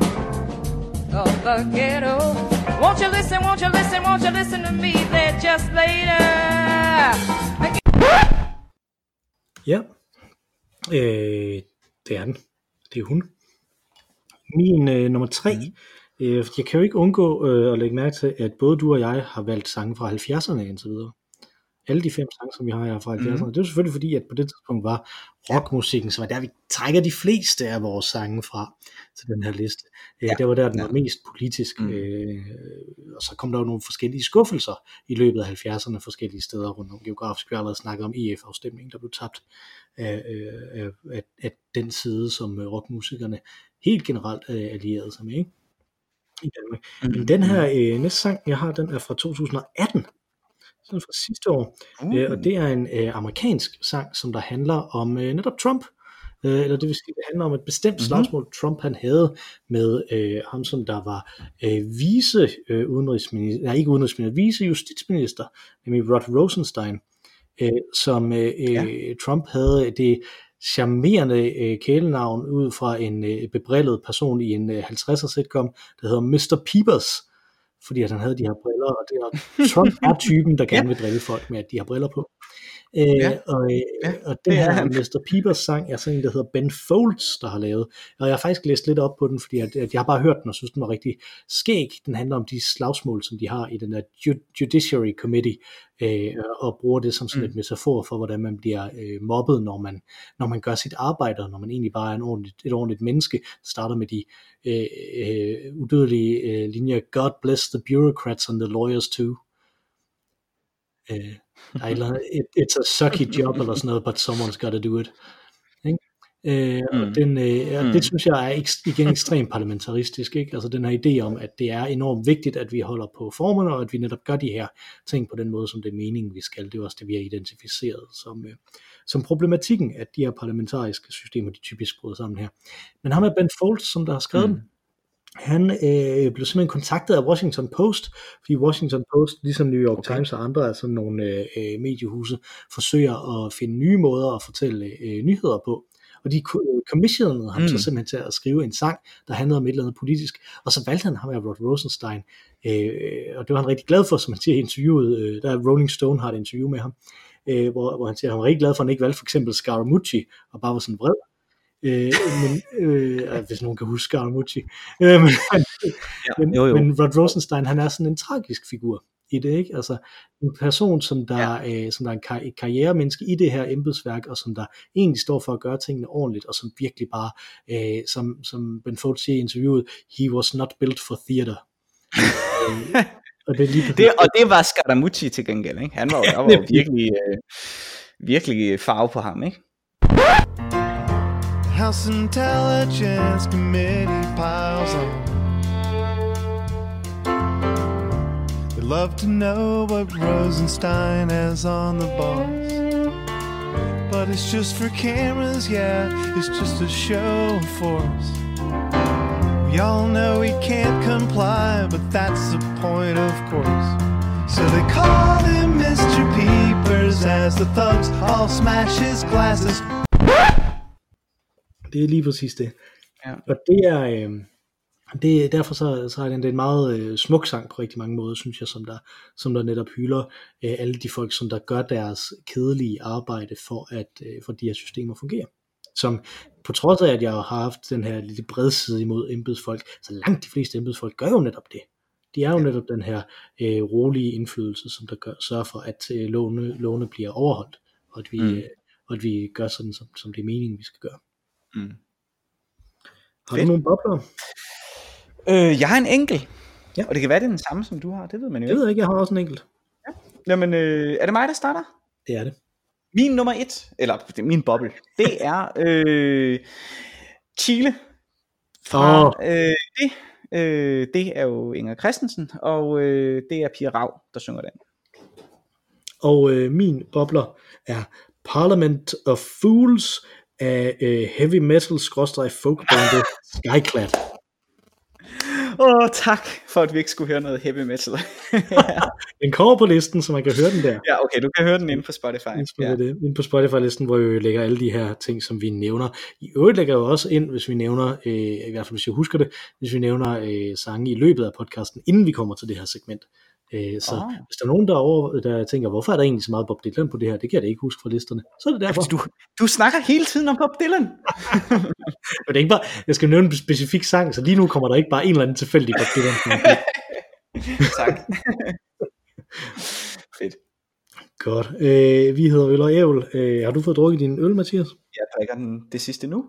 of the ghetto. Won't you listen, won't you listen, won't you listen to me there just later? Ja, øh, det er den. Det er hun. Min øh, nummer tre. Mm. Øh, jeg kan jo ikke undgå øh, at lægge mærke til, at både du og jeg har valgt sange fra 70'erne indtil videre. Alle de fem sange, som vi har her fra 70'erne. Mm. Det er selvfølgelig fordi, at på det tidspunkt var rockmusikken, som er der, vi trækker de fleste af vores sange fra til den her liste. Øh, Ja. Det var der, den Ja. var mest politisk. Mm. Mm. Øh, og så kom der jo nogle forskellige skuffelser i løbet af 70'erne forskellige steder rundt om geografisk. Vi har allerede snakket om EF-afstemningen, der blev tabt af, øh, af, af, af den side, som øh, rockmusikerne helt generelt øh, allierede sig med. Ikke? i Danmark. Mm. Men den her øh, næste sang, jeg har, den er fra 2018. Den fra sidste år. Uh. Øh, og det er en øh, amerikansk sang, som der handler om øh, netop Trump. Øh, eller det vil sige, det handler om et bestemt Mhm. slagsmål, Trump han havde med øh, ham, som der var øh, vice øh, udenrigsminister, nej ikke udenrigsminister, vice justitsminister, nemlig Rod Rosenstein, øh, som øh, Ja. ja. Trump havde det charmerende øh, kælenavn ud fra en øh, bebrillet person i en øh, 50'er sitcom, der hedder Mr. Peepers, fordi at han havde de her briller, og det er, Trump er typen, der gerne vil drille folk med, at de har briller på. Øh, Ja. og, øh, Ja, og den det er her han. Mr. Peepers sang er sådan en, der hedder Ben Folds, der har lavet. Og jeg har faktisk læst lidt op på den, fordi at, at jeg har bare hørt den og synes, den var rigtig skæg. Den handler om de slagsmål, som de har i den der Ju- Judiciary Committee, øh, og bruger det som sådan Mm. et metafor for, hvordan man bliver øh, mobbet, når man, når man gør sit arbejde, og når man egentlig bare er en ordentligt, et ordentligt menneske. Det starter med de øh, øh, udødelige øh, linjer, God bless the bureaucrats and the lawyers too. Øh, der er et eller andet, it, it's a sucky job eller sådan noget, but someone's gotta do it. Ikke? Øh, mm. Og den, øh, Mm. det synes jeg er ekst, igen ekstremt parlamentaristisk. Ikke? Altså den her idé om, at det er enormt vigtigt, at vi holder på formerne, og at vi netop gør de her ting på den måde, som det er meningen, vi skal. Det er også det, vi har identificeret som, øh, som problematikken, at de her parlamentariske systemer, de typisk bryder sammen her. Men ham er Ben Folds, som der har skrevet Mm. mm. Han øh, blev simpelthen kontaktet af Washington Post, fordi Washington Post, ligesom New York okay. Times og andre sådan nogle øh, øh, mediehuse, forsøger at finde nye måder at fortælle øh, nyheder på. Og de ko- commissionede ham mm. så simpelthen til at skrive en sang, der handlede om et eller andet politisk. Og så valgte han ham af Rod Rosenstein. Øh, og det var han rigtig glad for, som han siger i interviewet. Øh, der er Rolling Stone har et interview med ham, øh, hvor, hvor han siger, at han var rigtig glad for, at han ikke valgte for eksempel Scaramucci, og bare var sådan vred. Øh, men, øh, hvis nogen kan huske Scaramucci. Øh, men, Ja, men, jo, jo. men Rod Rosenstein, han er sådan en tragisk figur i det, ikke? Altså en person, som der, ja. øh, som der er en kar- et karrieremenneske i det her embedsværk, og som der egentlig står for at gøre tingene ordentligt, og som virkelig bare, øh, som, som Ben Folds siger i interviewet, he was not built for theater. øh, og det er lige Det, og det var Scaramucci til gengæld, ikke? Han var der var virkelig, øh, virkelig farve på ham, ikke? House Intelligence Committee piles on. They love to know what Rosenstein has on the boss. But it's just for cameras, yeah, it's just a show of force. We all know he can't comply, but that's the point, of course. So they call him Mr. Peepers as the thugs all smash his glasses Det er lige præcis det. Ja. Og det er, øh, det, derfor så, så er det en, det en meget øh, smuk sang på rigtig mange måder, synes jeg, som der, som der netop hylder øh, alle de folk, som der gør deres kedelige arbejde for, at øh, for de her systemer fungerer. Som på trods af, at jeg har haft den her lille bredside imod embedsfolk, så langt de fleste embedsfolk gør jo netop det. De er jo netop den her øh, rolige indflydelse, som der gør, sørger for, at øh, lovene, lovene bliver overholdt, og at vi, mm. øh, og at vi gør sådan, som, som det er meningen, vi skal gøre. Mm. Har Fedt. du nogle bobler? Øh, jeg har en enkelt. Ja. Og det kan være, det er den samme, som du har. Det ved man jo Jeg ikke. ved ikke, jeg har også en enkelt. Jamen, øh, er det mig, der starter? Det er det. Min nummer et, eller det er min boble, det er øh, Chile. Fra, Åh. øh, det, øh, det er jo Inger Christensen, og øh, det er Pia Rav, der synger den. Og øh, min bobler er Parliament of Fools af øh, heavy metal skråstreg folkbandet Skyclad. Åh, oh, tak for, at vi ikke skulle høre noget heavy metal. Den kommer på listen, så man kan høre den der. ja, okay, du kan høre den inde på Spotify. Ja. Ja. Det. Inde på Spotify-listen, hvor vi lægger alle de her ting, som vi nævner. I øvrigt lægger jeg jo også ind, hvis vi nævner, øh, i hvert fald hvis jeg husker det, hvis vi nævner øh, sange i løbet af podcasten, inden vi kommer til det her segment. Øh, så Ah. hvis der er nogen, der, over, der tænker, hvorfor er der egentlig så meget Bob Dylan på det her, det kan jeg da ikke huske fra listerne. Så er det derfor. Du, du snakker hele tiden om Bob Dylan. Og det er ikke bare, jeg skal nævne en specifik sang, så lige nu kommer der ikke bare en eller anden tilfældig Bob Dylan. tak. Fedt. Godt. Øh, vi hedder Øl og Ævl. Øh, har du fået drukket din øl, Mathias? Jeg drikker den det sidste nu.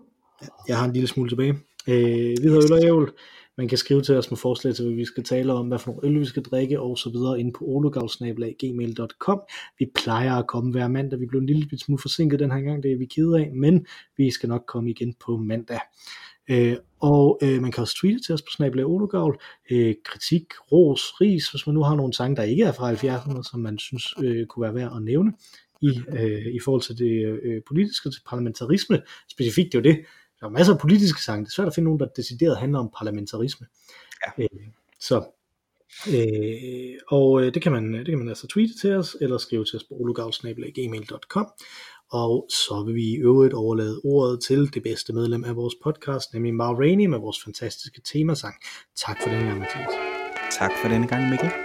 Jeg har en lille smule tilbage. Øh, vi hedder Øl og Ævl. Man kan skrive til os med forslag til, hvad vi skal tale om, hvad for nogle øl vi skal drikke og så videre inde på ologavsnabelag.gmail.com. Vi plejer at komme hver mandag. Vi blev en lille smule forsinket den her gang, det er vi kede af, men vi skal nok komme igen på mandag. Øh, og øh, man kan også tweete til os på snabelag ologavl. Øh, kritik, ros, ris, hvis man nu har nogle sange, der ikke er fra 70'erne, som man synes øh, kunne være værd at nævne i, øh, i forhold til det øh, politiske, til parlamentarisme. Specifikt det er jo det. Der er masser af politiske sange. Det er svært at finde nogen, der decideret handler om parlamentarisme. Ja. Øh, så Øh, og øh, det, kan man, det kan man altså tweete til os, eller skrive til os på ologavl.gmail.com. Og så vil vi i øvrigt overlade ordet til det bedste medlem af vores podcast, nemlig Mar Rainey med vores fantastiske temasang. Tak for den gang, Mathias. Tak for denne gang, Mikkel.